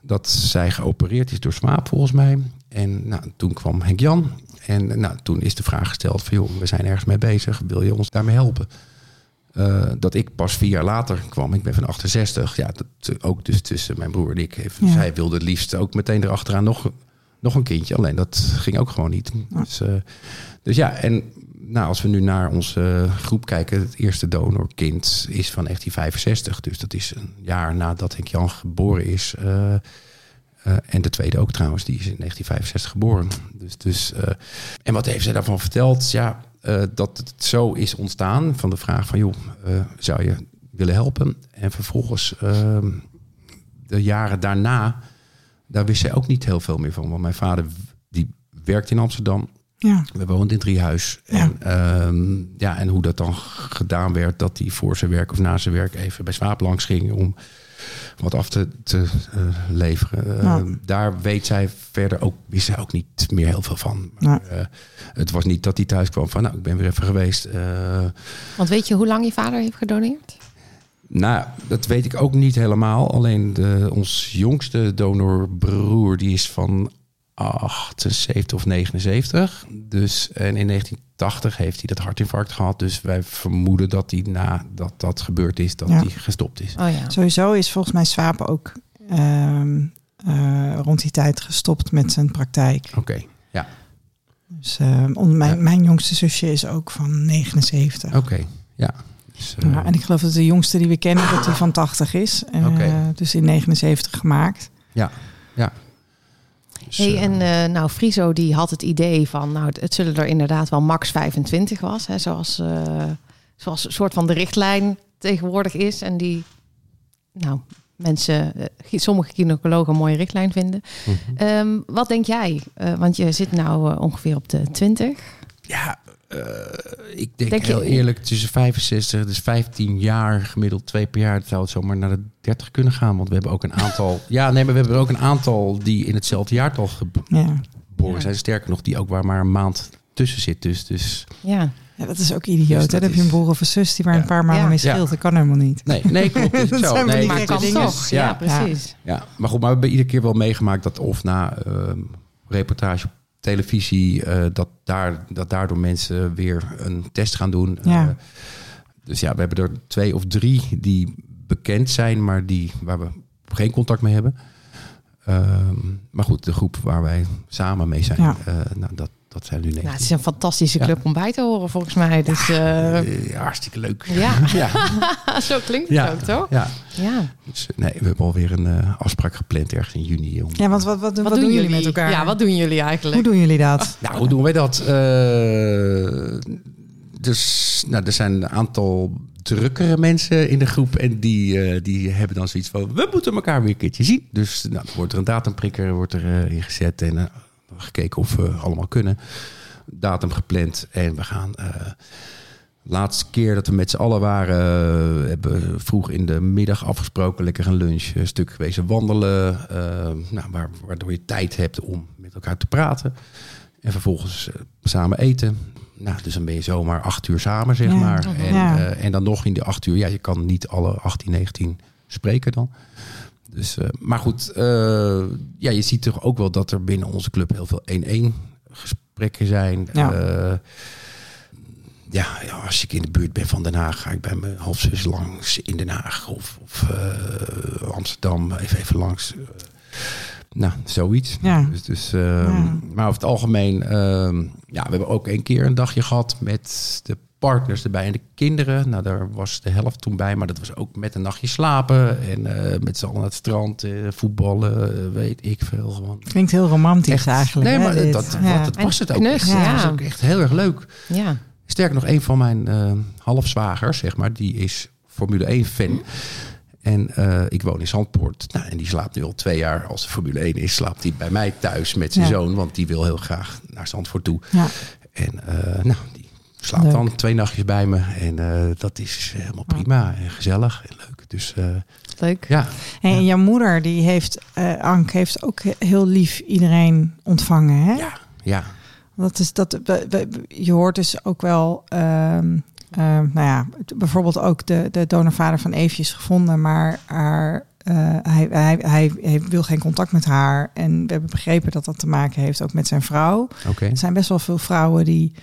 Dat zij geopereerd is door smaap volgens mij. En nou, toen kwam Henk Jan. En nou, toen is de vraag gesteld van joh, we zijn ergens mee bezig. Wil je ons daarmee helpen? Uh, dat ik pas vier jaar later kwam. Ik ben van 68. Ja, dat, ook dus tussen mijn broer en ik. Ja. Zij wilde het liefst ook meteen erachteraan nog, nog een kindje. Alleen dat ging ook gewoon niet. Ja. Dus, uh, dus ja, en nou, als we nu naar onze groep kijken. Het eerste donorkind is van 1965. Dus dat is een jaar nadat Henk Jan geboren is. Uh, uh, en de tweede ook trouwens, die is in 1965 geboren. Dus, dus, uh, en wat heeft zij daarvan verteld? Ja, uh, dat het zo is ontstaan van de vraag van... joh, zou je willen helpen? En vervolgens ehm, de jaren daarna... daar wist zij ook niet heel veel meer van. Want mijn vader die werkt in Amsterdam. Ja. We woonden in Driehuis. Ja. En, uh, ja, en hoe dat dan gedaan werd... dat hij voor zijn werk of na zijn werk even bij Swaap langs ging... om wat af te, te uh, leveren. Ja. Daar weet zij verder ook, wist zij ook niet meer heel veel van. Maar, uh, het was niet dat hij thuis kwam van, nou, ik ben weer even geweest. Want weet je hoe lang je vader heeft gedoneerd? nou, dat weet ik ook niet helemaal. Alleen de, ons jongste donorbroer, die is van 78 of 79. Dus, en in 1980 heeft hij dat hartinfarct gehad. Dus wij vermoeden dat hij nadat dat gebeurd is, dat Ja. hij gestopt is. Oh ja. Sowieso is volgens mij Swaap ook ehm, eh, rond die tijd gestopt met zijn praktijk. Oké, ja. Dus ehm, om- mijn, Ja. mijn jongste zusje is ook van 79. Oké, ja. Dus, uh, Ja, en ik geloof dat de jongste die we kennen, dat die van 80 is. En, Oké. eh, dus in 79 gemaakt. ja, ja. Dus, Hey, eh, en eh, nou, Friso die had het idee van, nou, het, het zullen er inderdaad wel max 25 was, hè, zoals, eh, zoals een soort van de richtlijn tegenwoordig is. En die, nou, mensen, sommige gynaecologen een mooie richtlijn vinden. mhm. Ehm, wat denk jij? Want je zit nou ongeveer op de 20. Ja, eh, ik denk, Denk je- heel eerlijk, tussen 65, dus 15 jaar, gemiddeld twee per jaar, zou het zomaar naar de 30 kunnen gaan. Want we hebben ook een aantal, ja, nee, maar we hebben ook een aantal die in hetzelfde jaartal geboren Ja. zijn. Sterker nog, die ook waar maar een maand tussen zit. Dus, dus Ja, ja, dat is ook idioot. Dus hè? Dan heb je een broer of een zus die waar Ja. een paar maanden Ja. mee scheelt. Dat kan helemaal niet. nee, nee, klopt. Dat zo. zijn Nee, maar kan dingen. toch? Ja, Ja. precies. Ja, maar goed, maar we hebben iedere keer wel meegemaakt dat of na ehm, reportage op televisie, eh, dat, daar, dat daardoor mensen weer een test gaan doen. Ja. Eh, dus ja, we hebben er twee of drie die bekend zijn, maar die, waar we geen contact mee hebben. Ehm, maar goed, de groep waar wij samen mee zijn, Ja. eh, nou, dat, dat zijn nu Nou, negen. het is een fantastische Ja. club om bij te horen, volgens mij. Dus eh, Eh, hartstikke leuk. ja, ja, zo klinkt het ja, ook, toch? ja. Ja. Dus, nee, we hebben alweer een eh, afspraak gepland ergens in juni. Om, Ja, want wat, wat, wat, doen jullie met elkaar? Ja, wat doen jullie eigenlijk? Hoe doen jullie dat? Nou, hoe doen wij dat? Eh, dus, nou, er zijn een aantal drukkere mensen in de groep. En die, eh, die hebben dan zoiets van... we moeten elkaar weer een keertje zien. Dus nou, dan wordt er een datumprikker wordt er, ingezet. En gekeken of we allemaal kunnen. Datum gepland. En we gaan... eh, laatste keer dat we met z'n allen waren... eh, hebben we vroeg in de middag afgesproken. Lekker een lunch. Een stuk geweest wandelen. eh, nou, waar, waardoor je tijd hebt om met elkaar te praten. En vervolgens samen eten. Nou, dus dan ben je zomaar acht uur samen, zeg Ja. maar. En, Ja. en dan nog in die acht uur. Ja, je kan niet alle 18, 19 spreken dan. Dus, eh, maar goed, eh, ja, je ziet toch ook wel dat er binnen onze club heel veel 1-1 gesprekken zijn. Ja. Eh, ja, ja, als ik in de buurt ben van Den Haag, ga ik bij mijn halfzus langs in Den Haag of, of Amsterdam even, even langs. nou, zoiets. Ja. Dus, dus, ehm. Maar over het algemeen, ehm, ja, we hebben ook een keer een dagje gehad met de partners erbij. En de kinderen, nou daar was de helft toen bij, maar dat was ook met een nachtje slapen en eh, met z'n allen naar het strand, eh, voetballen, eh, weet ik veel gewoon. Klinkt heel romantisch Echt. eigenlijk. Nee, hè, maar dit. dat, Ja. wat, dat En was het ook. knus, echt. ja. Dat was ook echt heel erg leuk. Ja. Sterker nog, een van mijn eh halfzwagers, zeg maar, die is Formule 1 fan. En eh, ik woon in Zandpoort. Nou, en die slaapt nu al twee jaar. Als de Formule 1 is, slaapt hij bij mij thuis met zijn Ja. zoon. Want die wil heel graag naar Zandvoort toe. Ja. En eh, nou, Leuk. dan twee nachtjes bij me. En eh, dat is helemaal prima en gezellig en leuk. Dus eh, Leuk. ja, En jouw moeder, die heeft, eh Ank, heeft ook heel lief iedereen ontvangen. Hè? ja, ja. Dat is dat. Je hoort dus ook wel. ehm, ehm, nou ja, bijvoorbeeld ook de, de donorvader van Eefje is gevonden, maar haar, eh, hij, hij, hij, hij wil geen contact met haar. En we hebben begrepen dat dat te maken heeft ook met zijn vrouw. Oké. Er zijn best wel veel vrouwen die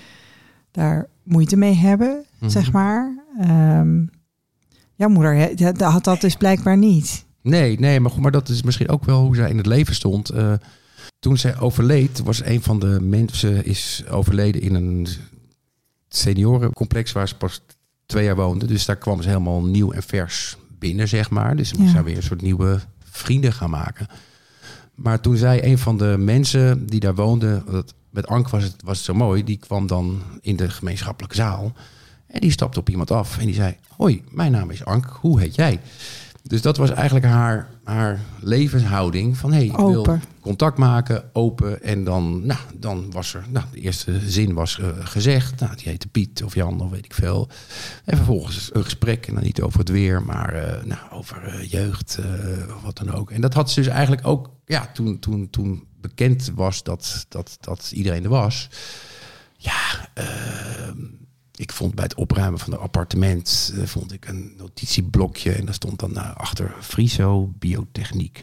daar moeite mee hebben, Mhm. zeg maar. Ehm jouw moeder had dat dus blijkbaar niet. Nee, nee, maar goed, maar dat is misschien ook wel hoe zij in het leven stond. Eh, toen zij overleed, was een van de mensen is overleden in een seniorencomplex waar ze pas twee jaar woonde. Dus daar kwam ze helemaal nieuw en vers binnen, zeg maar. Dus ze moest Ja. daar weer een soort nieuwe vrienden gaan maken. Maar toen zei een van de mensen die daar woonde, dat, met Ank was het, was het zo mooi, die kwam dan in de gemeenschappelijke zaal. En die stapte op iemand af en die zei: Hoi, mijn naam is Ank, hoe heet jij? Dus dat was eigenlijk haar, haar levenshouding van hey, ik wil contact maken, open. En dan, nou, dan was er, nou, de eerste zin was eh, gezegd. Nou, die heette Piet of Jan of weet ik veel. En vervolgens een gesprek, en dan niet over het weer, maar eh, nou, over eh, jeugd, of wat dan ook. En dat had ze dus eigenlijk ook, ja, toen, toen, toen bekend was dat, dat, dat iedereen er was. Ja, ehm, ik vond bij het opruimen van het appartement eh, vond ik een notitieblokje en daar stond dan eh, achter Friso biotechniek,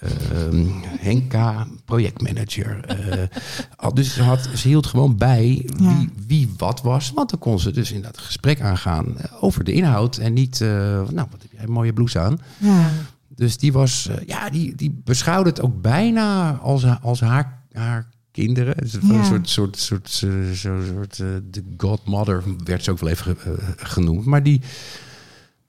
Ehm Henka projectmanager. Eh, dus ze, had, ze hield gewoon bij wie, Ja. wie wat was, want dan kon ze dus inderdaad een gesprek aangaan eh, over de inhoud en niet, eh, nou wat heb jij een mooie blouse aan. Ja. Dus die was, eh, ja, die, die beschouwde het ook bijna als, als haar, haar kinderen. Ja. een soort, soort, soort, zo- soort eh, de godmother werd ze ook wel even eh, genoemd. Maar die,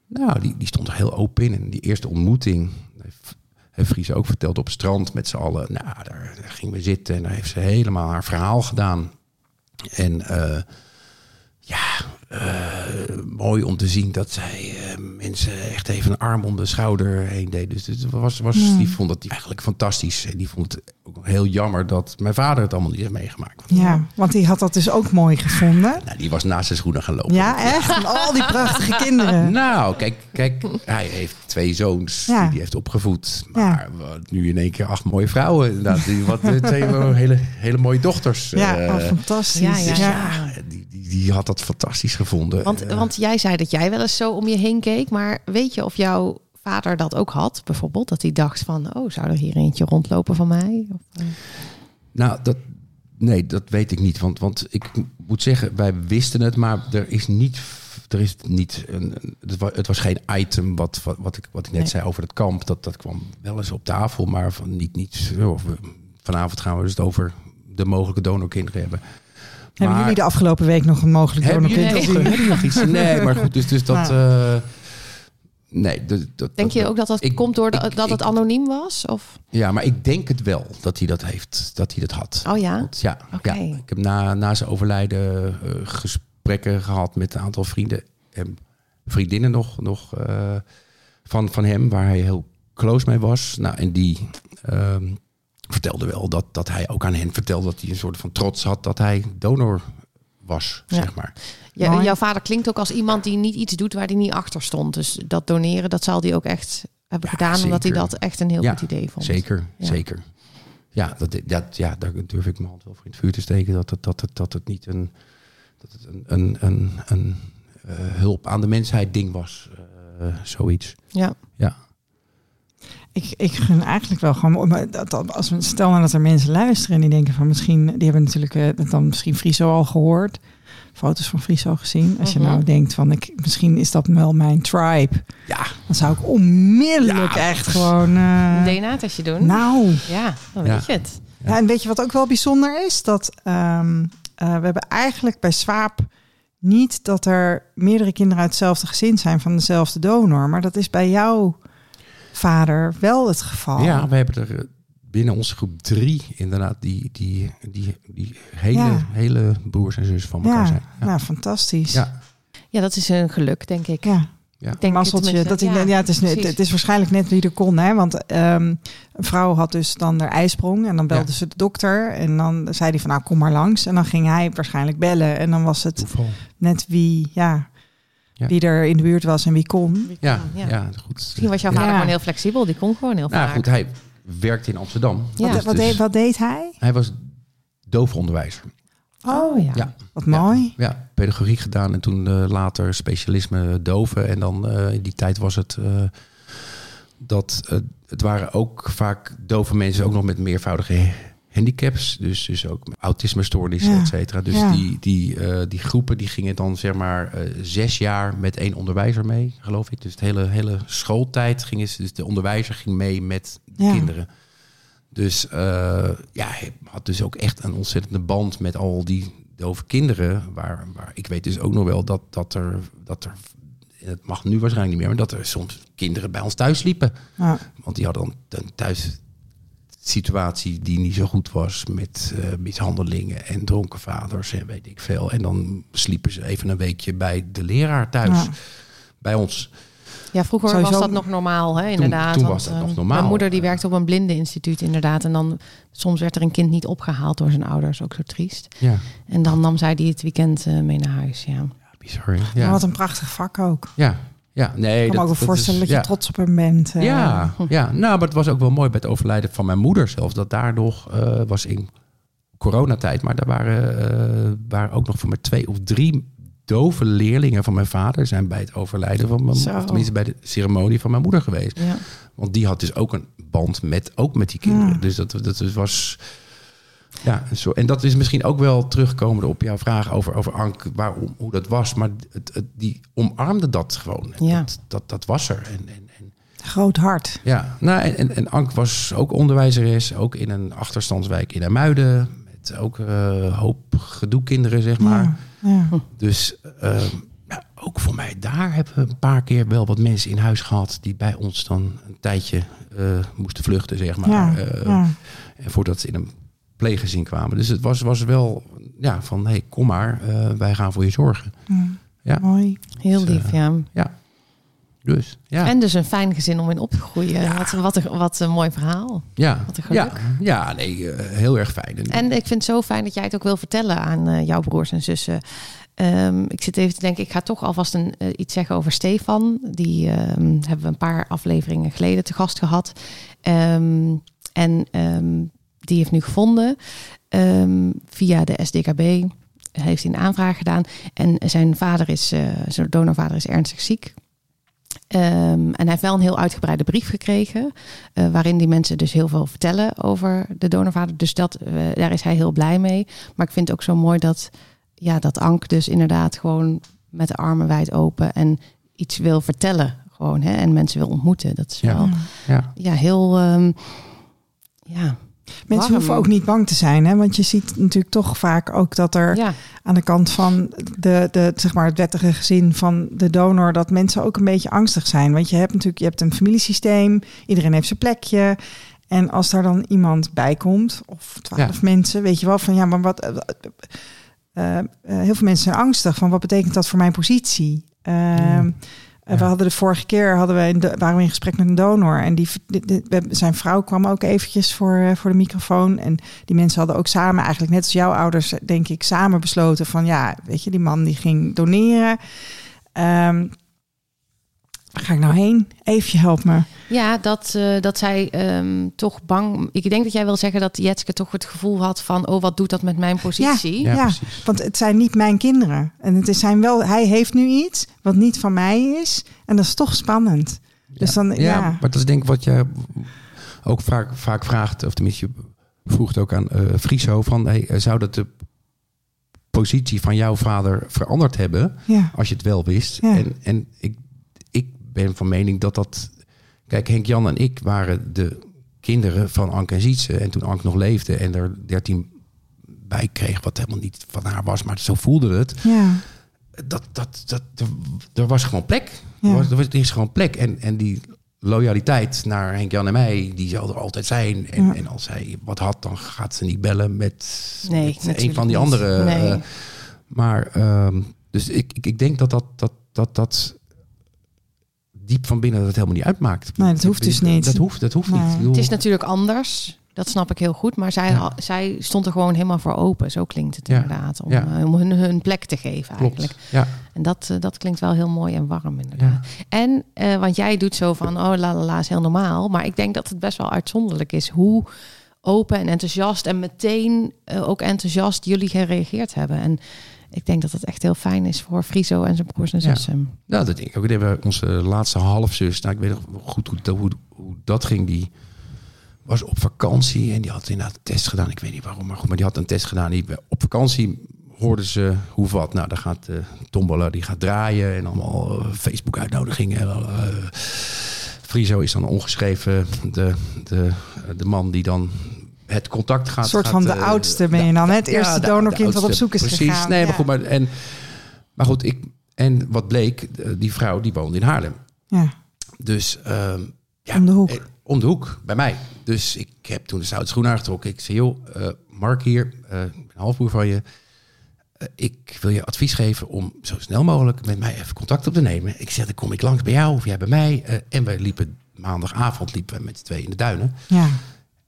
nou, die, die stond er heel open in. En die eerste ontmoeting, heeft, heeft Fries ook verteld op het strand met z'n allen. Nou, daar, daar gingen we zitten en daar heeft ze helemaal haar verhaal gedaan. En ja, mooi om te zien dat zij eh, mensen echt even een arm om de schouder heen deed. Dus het was, was, Ja. die vond het eigenlijk fantastisch. En die vond het ook heel jammer dat mijn vader het allemaal niet heeft meegemaakt. ja, want die had dat dus ook mooi gevonden. Nou, die was naast zijn schoenen gaan lopen. Ja, echt? Van al die prachtige kinderen. Nou, kijk, kijk, hij heeft twee zoons Ja. die hij heeft opgevoed. Maar wat, nu in één keer acht mooie vrouwen. Inderdaad, die, wat, eh, twee hele, hele mooie dochters. Ja, Eh, oh, fantastisch. ja, ja, die, had dat fantastisch gevonden. Want, Eh, want jij zei dat jij wel eens zo om je heen keek. Maar weet je of jouw vader dat ook had? Bijvoorbeeld dat hij dacht van... oh, zou er hier eentje rondlopen van mij? Of, eh, Nou, dat, nee, dat weet ik niet. Want, want ik moet zeggen, wij wisten het, maar er is niet. Er is niet een, het, was, geen item wat, wat, wat, ik, wat ik net Nee. zei over het kamp. Dat, dat kwam wel eens op tafel, maar van niet, niet zo. We- vanavond gaan we dus het over de mogelijke donorkinderen hebben. Hebben Maar- jullie de afgelopen week nog een mogelijk hebben jullie, donorkind nog, gezien? hebben jullie nog iets? Nee, maar goed, dus, dus dat. Nou. eh, nee, dat, dat, denk je ook dat dat ik- komt door de- ik- dat ik- het anoniem was? Of? Ja, maar ik denk het wel dat hij dat heeft, dat hij dat had. Oh ja? Want ja, Oké. ja, ik heb na, na zijn overlijden eh, gesprekken gehad met een aantal vrienden en vriendinnen nog, nog eh, van, van hem, waar hij heel close mee was. Nou, en die ehm, vertelde wel dat, dat hij ook aan hen vertelde dat hij een soort van trots had dat hij donor was, Ja. zeg maar. Ja, jouw vader klinkt ook als iemand die niet iets doet waar hij niet achter stond. Dus dat doneren, dat zal hij ook echt hebben Ja, gedaan. Omdat hij dat echt een heel Ja, goed idee vond. Zeker, Ja. zeker. Ja, dat, dat, ja, daar durf ik mijn hand wel voor in het vuur te steken. Dat het, dat het, dat het niet een, dat het een, een, een, een eh, hulp aan de mensheid ding was. Eh, zoiets. Ja. Ja. Ik, ik gun eigenlijk wel gewoon. Maar dat, dat- als we stel nou dat er mensen luisteren en die denken van misschien, die hebben natuurlijk eh, dan misschien Friso al gehoord, foto's van Friso gezien. Als je Mhm. nou denkt van ik, misschien is dat wel mijn tribe, Ja, dan zou ik onmiddellijk Ja. echt gewoon. eh, Een DNA-testje doen. nou, Ja, dan Ja. weet je het. ja. en weet je wat ook wel bijzonder is? Dat ehm, eh, we hebben eigenlijk bij Swaap niet dat er meerdere kinderen uit hetzelfde gezin zijn van dezelfde donor. Maar dat is bij jouw vader wel het geval. Ja, we hebben er eh, binnen onze groep drie inderdaad die, die, die, die hele, Ja. hele broers en zus van elkaar ja, zijn. Ja. nou, fantastisch. Ja. Ja, dat is een geluk, denk ik. Ja. Ja. Denk. Dat ik, ja, het, is, het is waarschijnlijk net wie er kon. Hè? Want ehm, een vrouw had dus dan haar ijsprong. En dan belde Ja. ze de dokter. En dan zei hij van nou kom maar langs. En dan ging hij waarschijnlijk bellen. En dan was het net wie, ja, Ja. wie er in de buurt was en wie kon. Ja, Ja. ja. goed. Misschien was jouw Ja. vader gewoon heel flexibel. Die kon gewoon heel Nou vaak. goed, hij werkte in Amsterdam. Ja. Wat, wat, Dus- deed, wat deed hij? Hij was doofonderwijzer. Oh, ja. Ja. wat mooi. Ja, pedagogiek gedaan en toen eh, later specialisme doven. En dan eh, in die tijd was het eh, dat het waren ook vaak dove mensen ook nog met meervoudige handicaps. Dus, dus ook autismestoornissen, Ja. et cetera. Dus Ja. die, die, eh, die groepen die gingen dan zeg maar eh, zes jaar met één onderwijzer mee, geloof ik. Dus de hele, hele schooltijd gingen ze, dus de onderwijzer ging mee met de Ja. kinderen. Dus eh, ja, hij had dus ook echt een ontzettende band met al die dove kinderen. Waar, waar ik weet dus ook nog wel dat, dat er, dat er, het mag nu waarschijnlijk niet meer, maar dat er soms kinderen bij ons thuis liepen. Ja. Want die hadden dan thuis situatie die niet zo goed was met eh, mishandelingen en dronken vaders en weet ik veel. En dan sliepen ze even een weekje bij de leraar thuis, Ja. bij ons. Ja, vroeger Sowieso- was dat nog normaal, hè, inderdaad. toen want, was dat eh, nog normaal. Mijn moeder die werkte op een blindeninstituut, inderdaad. En dan soms werd er een kind niet opgehaald door zijn ouders, ook zo triest. Ja, En dan nam zij die het weekend eh, mee naar huis, ja. bizar. hè? Maar Ja, Wat een prachtig vak ook. ja, ja. Nee, Ik kan me ook wel dat voorstellen is- dat je ja. trots op hem bent. eh. Ja, ja, nou, maar het was ook wel mooi bij het overlijden van mijn moeder zelfs. Dat daar nog eh, was in coronatijd, maar daar waren, eh, waren ook nog voor mij twee of drie dove leerlingen van mijn vader zijn bij het overlijden van mijn of tenminste bij de ceremonie van mijn moeder geweest. ja. Want die had dus ook een band met ook met die kinderen. Ja. Dus dat, dat was. Ja, zo, en dat is misschien ook wel terugkomend op jouw vraag over, over Ank, waarom, hoe dat was. Maar het, het, die omarmde dat gewoon. Ja. Dat, dat, dat was er. En, en, en Groot hart. ja, nou, en, en, en Ank was ook onderwijzeres, ook in een achterstandswijk in Amuiden. Met ook een hoop gedoe kinderen, zeg maar. Ja, ja. Dus ja, ook voor mij daar hebben we een paar keer wel wat mensen in huis gehad... die bij ons dan een tijdje eh, moesten vluchten, zeg maar. Eh, ja. En voordat ze in een pleeggezin kwamen. Dus het was, was wel ja, van, hé, hey, kom maar, eh, wij gaan voor je zorgen. Ja. Mooi. Heel Dus, lief, eh, ja. Dus, ja. En dus een fijn gezin om in op te groeien. Ja. Wat, wat, een, wat een mooi verhaal. ja. wat een geluk. Ja, ja nee, eh, heel erg fijn. En ik vind het zo fijn dat jij het ook wil vertellen aan jouw broers en zussen. Ehm, ik zit even te denken, ik ga toch alvast een, iets zeggen over Stefan. Die ehm, hebben we een paar afleveringen geleden te gast gehad. Ehm, en die heeft nu gevonden ehm, via de SDKB. Heeft hij een aanvraag gedaan. En zijn vader is, eh, zijn donorvader is ernstig ziek. Ehm, en hij heeft wel een heel uitgebreide brief gekregen. eh, waarin die mensen dus heel veel vertellen over de donorvader. Dus dat, eh, daar is hij heel blij mee. Maar ik vind het ook zo mooi dat, ja, dat Ank dus inderdaad gewoon met de armen wijd open en iets wil vertellen. Gewoon, hè, en mensen wil ontmoeten. Dat is Ja. wel Ja. ja, heel. ehm, ja, Mensen warm. hoeven ook niet bang te zijn, hè? want je ziet natuurlijk toch vaak ook dat er ja, aan de kant van de, de, zeg maar het wettige gezin van de donor, dat mensen ook een beetje angstig zijn. Want je hebt natuurlijk je hebt een familiesysteem, iedereen heeft zijn plekje. En als daar dan iemand bij komt, of twaalf mensen, weet je wel van ja, maar wat. eh, eh, eh, heel veel mensen zijn angstig van wat betekent dat voor mijn positie? Ehm, eh, We hadden de vorige keer hadden de, waren we in gesprek met een donor. En die, zijn vrouw kwam ook eventjes voor, eh, voor de microfoon. En die mensen hadden ook samen eigenlijk net als jouw ouders denk ik samen besloten van ja weet je die man die ging doneren. Ehm, waar ga ik nou heen? Eefje help me. ja dat, eh, dat zij ehm, toch bang. Ik denk dat jij wil zeggen dat Jetske toch het gevoel had van: oh, wat doet dat met mijn positie? Ja, Ja. Want het zijn niet mijn kinderen en het is zijn wel hij heeft nu iets wat niet van mij is en dat is toch spannend. Dus dan ja, maar dat is denk ik wat je ook vaak, vaak vraagt, of tenminste je vroeg het ook aan eh Friso, van hey, eh, zou dat de positie van jouw vader veranderd hebben ja. als je het wel wist? Ja. En, en ik ben van mening dat dat... Kijk, Henk Jan en ik waren de kinderen van Anke en Sietse. En toen Anke nog leefde en er 13 bij kreeg, wat helemaal niet van haar was, maar zo voelde het. ja. dat, dat, dat, er, was gewoon plek. Ja. Er, was, er, is gewoon plek. En, en die loyaliteit naar Henk Jan en mij, die zal er altijd zijn. En, Ja. en als hij wat had, dan gaat ze niet bellen met, Nee, met een van die niet. andere. Nee. eh, maar ehm, dus ik, ik, ik denk dat dat, dat, dat, dat diep van binnen dat het helemaal niet uitmaakt. Nee, dat hoeft dus niet. Dat hoeft, dat hoeft Nee. niet. Bedoel, Het is natuurlijk anders. Dat snap ik heel goed. Maar zij, Ja. zij stond er gewoon helemaal voor open. Zo klinkt het Ja. inderdaad. Om, Ja. eh, om hun, hun plek te geven klopt. eigenlijk. Ja, En dat, eh, dat klinkt wel heel mooi en warm inderdaad. En, eh, want jij doet zo van, oh la la la is heel normaal. Maar ik denk dat het best wel uitzonderlijk is hoe open en enthousiast en meteen ook enthousiast jullie gereageerd hebben. En ik denk dat het echt heel fijn is voor Friso en zijn broers en Ja. zussen. Nou, dat denk ik ook. We hebben onze laatste halfzus, nou, ik weet nog goed hoe, dat- hoe, hoe dat ging. Die was op vakantie en die had inderdaad een test gedaan. Ik weet niet waarom, maar goed, maar die had een test gedaan. Die, op vakantie hoorden ze hoe wat. Nou, dan gaat de tombola, die gaat draaien en allemaal eh, Facebook-uitnodigingen. Uh, Friso is dan ongeschreven de, de, de man die dan het contact gaat. Een soort gaat, van de eh, oudste ben je dan? Het eerste de donorkind wat op zoek is precies. gegaan. Nee, maar Ja. goed, maar, en, maar goed, ik, en wat bleek, eh, die vrouw die woonde in Haarlem. Ja, Dus ehm, ja, Om de hoek. eh, om de hoek, bij mij. Dus ik heb toen de stoute schoen aangetrokken. Ik zei, joh, Mark hier, een halfbroer van je. Ik wil je advies geven om zo snel mogelijk met mij even contact op te nemen. Ik zeg, dan kom ik langs bij jou of jij bij mij. En we liepen maandagavond liepen we met z'n tweeën in de duinen. ja.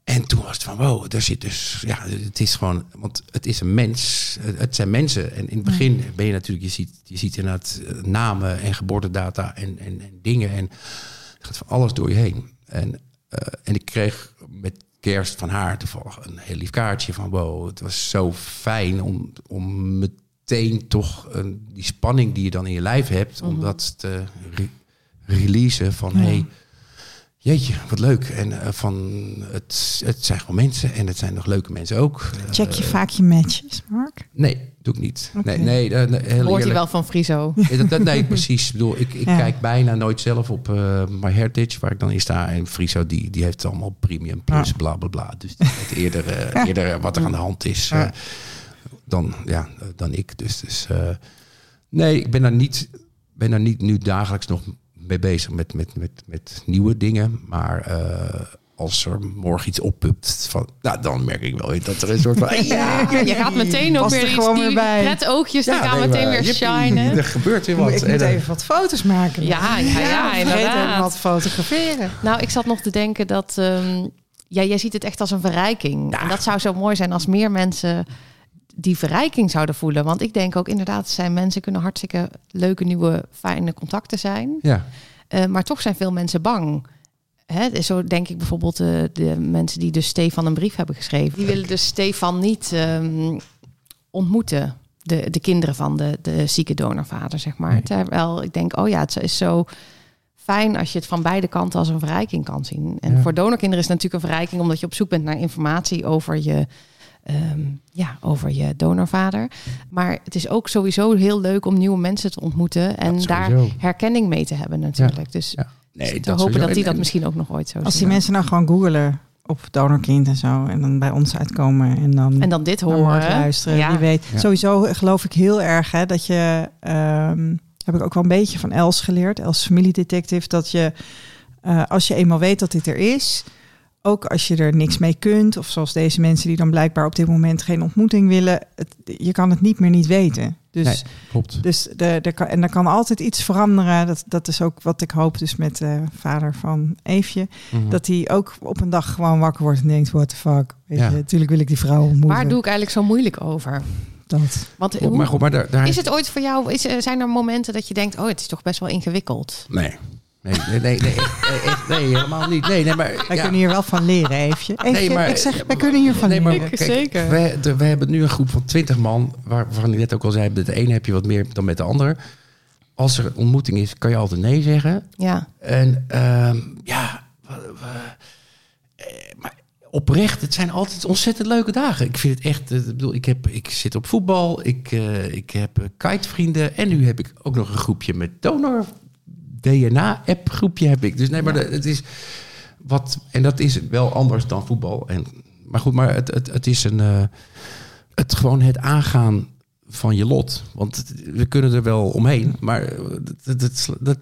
En toen was het van, wow, er zit dus, ja, het is gewoon, want het is een mens, het het zijn mensen. En in het begin ben je natuurlijk, je ziet, je ziet inderdaad eh, namen en geboortedata en, en, en dingen en er gaat van alles door je heen. En, eh, en ik kreeg met kerst van haar toevallig een heel lief kaartje van, wow, het was zo fijn om, om meteen toch eh, die spanning die je dan in je lijf hebt, om dat te re- releasen van, Ja. hey, Jeetje, wat leuk. En eh, van het, het zijn gewoon mensen en het zijn nog leuke mensen ook. Check je Eh, vaak je matches, Mark? Nee, doe ik niet. Oké. Nee, nee, eh, nee, heel Hoort hij eerlijk. wel van Friso? Nee, dat, dat- nee, precies. Ik bedoel, ik, ik Ja. kijk bijna nooit zelf op eh My Heritage, waar ik dan in sta. En Friso, die, die heeft allemaal premium plus, bla bla bla. Dus die weet eerder, eh, eerder eh, wat er aan de hand is eh, dan, ja, eh, dan ik. Dus, dus eh, nee, ik ben daar niet, ben daar niet nu dagelijks nog mee bezig met, met, met, met nieuwe dingen. Maar eh, als er morgen iets oppupt, van, nou, dan merk ik wel dat er een soort van... Ja, je gaat meteen ook er weer gewoon iets, weer die bij. red oogjes, die gaan nee, meteen weer jippie, shinen. Er gebeurt weer wat. ik En moet dan- even wat foto's maken. Ja, ja, ja, inderdaad. even wat fotograferen. Nou, ik zat nog te denken dat... ehm, ja, jij ziet het echt als een verrijking. En dat zou zo mooi zijn als meer mensen die verrijking zouden voelen. Want ik denk ook inderdaad, zijn mensen kunnen hartstikke leuke, nieuwe, fijne contacten zijn. Ja. Eh, maar toch zijn veel mensen bang. Hè, zo denk ik bijvoorbeeld eh, de mensen die dus Stefan een brief hebben geschreven. Die willen dus Stefan niet ehm, ontmoeten. De, de kinderen van de, de zieke donorvader, zeg maar. Nee. Terwijl ik denk, oh ja, het is zo fijn als je het van beide kanten als een verrijking kan zien. En Ja. voor donorkinderen is het natuurlijk een verrijking... omdat je op zoek bent naar informatie over je, ehm, ja, over je donorvader. Maar het is ook sowieso heel leuk om nieuwe mensen te ontmoeten... en daar herkenning mee te hebben natuurlijk. Dus Ja. Nee, te dat hopen sowieso. dat die dat misschien ook nog ooit zo Als zien. die mensen nou gewoon googelen op donorkind en zo... en dan bij ons uitkomen en dan... En dan dit horen. luisteren. Ja. Wie weet. Ja. Sowieso geloof ik heel erg hè, dat je. ehm, heb ik ook wel een beetje van Els geleerd, Els familiedetective, dat je eh, als je eenmaal weet dat dit er is, ook als je er niks mee kunt, of zoals deze mensen die dan blijkbaar op dit moment geen ontmoeting willen, het, je kan het niet meer niet weten. Dus, Nee, klopt. dus de, en er kan altijd iets veranderen. Dat, dat is ook wat ik hoop dus met de vader van Eefje. Mhm. Dat hij ook op een dag gewoon wakker wordt en denkt, what the fuck. Weet Ja. je, natuurlijk wil ik die vrouw ontmoeten. Waar doe ik eigenlijk zo moeilijk over? dat? Want Goed, hoe- maar goed, maar daar, daar is het ooit voor jou, is, er- zijn er momenten dat je denkt, oh, het is toch best wel ingewikkeld? Nee. Nee, nee, nee, nee, echt, nee, helemaal niet. Nee, nee, maar... Wij ja. kunnen hier wel van leren, Eefje. Eefje, ik zeg, wij kunnen hier van nee, maar, leren. kijk, Zeker. We, de- we hebben nu een groep van 20 man, waar- waarvan ik net ook al zei, met de ene heb je wat meer dan met de ander. Als er een ontmoeting is, kan je altijd nee zeggen. Ja, En ehm, ja, we- we- eh, maar oprecht, het zijn altijd ontzettend leuke dagen. Ik vind het echt, eh, ik bedoel, ik, heb, ik zit op voetbal, ik, eh, ik heb kitevrienden en nu heb ik ook nog een groepje met donor. DNA-app groepje heb ik. Dus nee, maar het is wat, en dat is wel anders dan voetbal. En, maar goed, maar het, het, het is een, eh, het gewoon het aangaan van je lot. Want we kunnen er wel omheen, maar dat, dat, dat,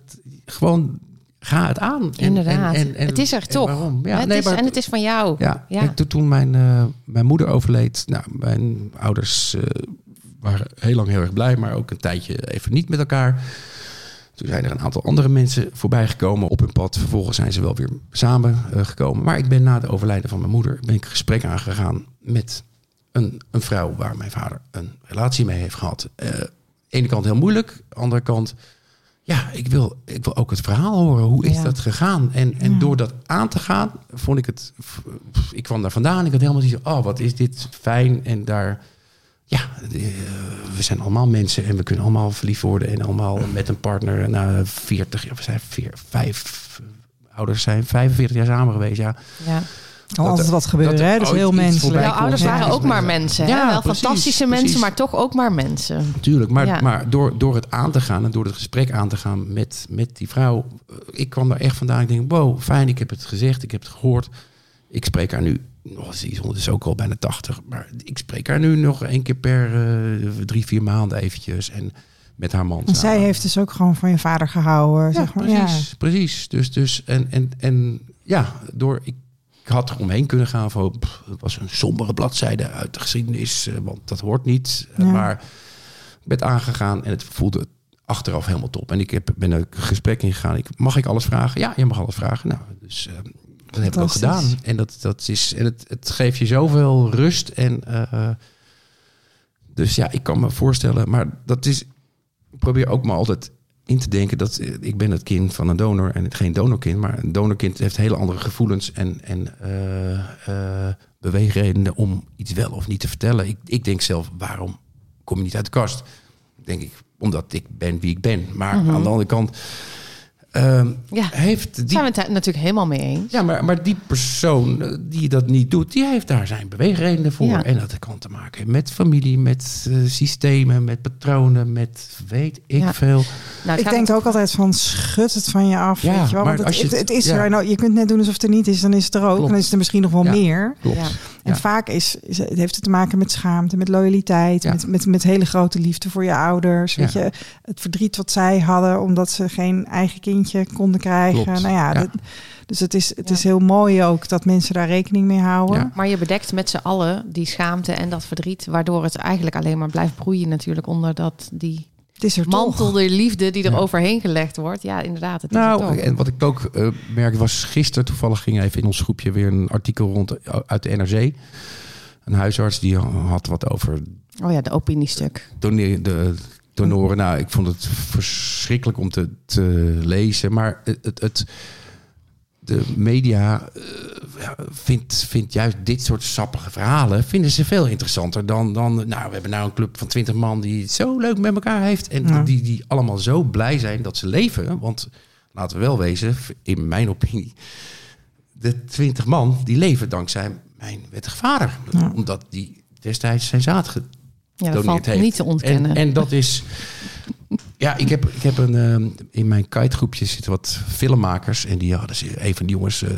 gewoon ga het aan. En- Inderdaad. en- en- en- het is er toch. waarom? Ja, het nee, is, maar- en het is van jou. ja, Ja. Toen, toen mijn, eh, mijn moeder overleed, nou, mijn ouders eh, waren heel lang heel erg blij, maar ook een tijdje even niet met elkaar. Toen zijn er een aantal andere mensen voorbij gekomen op hun pad. Vervolgens zijn ze wel weer samen eh, gekomen. Maar ik ben na het overlijden van mijn moeder ben ik een gesprek aangegaan met een, een vrouw waar mijn vader een relatie mee heeft gehad. Eh ene kant heel moeilijk, andere kant, ja, ik wil, ik wil ook het verhaal horen. Hoe is Ja. dat gegaan? En, en door dat aan te gaan, vond ik het. Ik kwam daar vandaan. Ik had helemaal zoiets van, oh, wat is dit fijn. En daar, ja, eh, we zijn allemaal mensen en we kunnen allemaal verliefd worden. En allemaal met een partner na 40, ja, we zijn vier, vijf ouders zijn 45 jaar samen geweest. Ja, Kan Ja. Dat- altijd wat gebeuren, er hè? Dat is ooit heel menselijk. Jouw ouders Ja, waren ook maar mensen. Hè? Ja, Wel precies, fantastische precies. mensen, maar toch ook maar mensen. Natuurlijk, maar, Ja. maar door, door het aan te gaan en door het gesprek aan te gaan met, met die vrouw, eh, ik kwam daar echt vandaan. Ik denk, wow, fijn, ik heb het gezegd, ik heb het gehoord. Ik spreek haar nu, oh, ze is ondertussen ook al bijna 80, maar ik spreek haar nu nog één keer per eh, drie, vier maanden eventjes en met haar man. En zij heeft dus ook gewoon van je vader gehouden. ja, zeg maar. precies, precies. Dus, dus en, en, en ja, door ik, ik had er omheen kunnen gaan van, pff, het was een sombere bladzijde uit de geschiedenis, eh, want dat hoort niet. Eh, Ja. Maar ik ben aangegaan en het voelde achteraf helemaal top. En ik heb, ben een gesprek ingegaan. Ik, mag ik alles vragen? Ja, je mag alles vragen. Nou, dus eh, dat heb ik ook gedaan. En dat, dat is, en het, het geeft je zoveel rust. En eh, dus ja, ik kan me voorstellen, maar dat is. Ik probeer ook maar altijd in te denken dat eh, ik ben het kind van een donor en geen donorkind. Maar een donorkind heeft hele andere gevoelens en, en eh, beweegredenen om iets wel of niet te vertellen. Ik, ik denk zelf, waarom kom je niet uit de kast? Denk ik, omdat ik ben wie ik ben. Maar aan de andere kant ehm, Ja, heeft die zijn we het daar natuurlijk helemaal mee eens. ja, maar, maar die persoon eh, die dat niet doet, die heeft daar zijn beweegredenen voor. Ja. En dat kan te maken hebben met familie, met eh, systemen, met patronen, met weet ik Ja. veel. Nou, het Ik denk ook altijd van schud het van je af. Ja, weet je wel? maar Want het, als je het, het- het is ja. er. Nou, je kunt net doen alsof het er niet is, dan is het er ook. Klopt. Dan is het er misschien nog wel Ja. meer. Klopt. En Ja. vaak is, is, het heeft het te maken met schaamte, met loyaliteit, Ja. met, met, met hele grote liefde voor je ouders. Weet je, het verdriet wat zij hadden omdat ze geen eigen kindje konden krijgen. Klopt. Nou ja, Ja. dat- dus het is, het Ja. is heel mooi ook dat mensen daar rekening mee houden. Ja. Maar je bedekt met z'n allen die schaamte en dat verdriet, waardoor het eigenlijk alleen maar blijft broeien natuurlijk onder dat die Het is er mantel toch. de liefde die er Ja. overheen gelegd wordt. Ja, inderdaad. Het is het Nou, en wat ik ook eh merkte was gisteren toevallig ging even in ons groepje weer een artikel rond eh, uit de NRC. Een huisarts die had wat over Oh ja, de opiniestuk. doneer, de donoren. Nou, ik vond het verschrikkelijk om te, te lezen. Maar het, het, het- de media eh, ja, vindt, vindt juist dit soort sappige verhalen... vinden ze veel interessanter dan... dan nou, we hebben nou een club van 20 man die het zo leuk met elkaar heeft... en Ja. die, die allemaal zo blij zijn dat ze leven. Want laten we wel wezen, in mijn opinie... de 20 man die leven dankzij mijn wettige vader. Ja. Omdat die destijds zijn zaad ge- Ja, dat valt heeft. niet te ontkennen. En, en dat is. Ja, ik heb, ik heb een. ehm, in mijn kitegroepje zitten wat filmmakers. En die hadden ze. Een van die jongens. eh,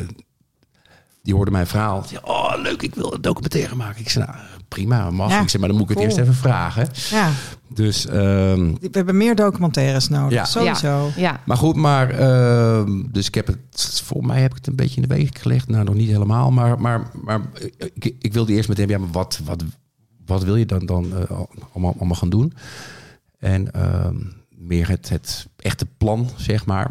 die hoorde mijn verhaal. Die, oh, leuk, ik wil een documentaire maken. Ik zei, nou, prima, mag. Ja, ik zei, maar dan moet ik het cool. eerst even vragen. Ja, Dus, ehm, we hebben meer documentaires nodig. Ja. Sowieso. Ja, maar goed, maar. ehm, dus ik heb het. Voor mij heb ik het een beetje in de weeg gelegd. Nou, nog niet helemaal. Maar, maar, maar ik, ik wilde eerst met hem. Ja, maar wat, wat, wat wil je dan, dan eh, allemaal, allemaal gaan doen? En ehm, meer het, het echte plan, zeg maar.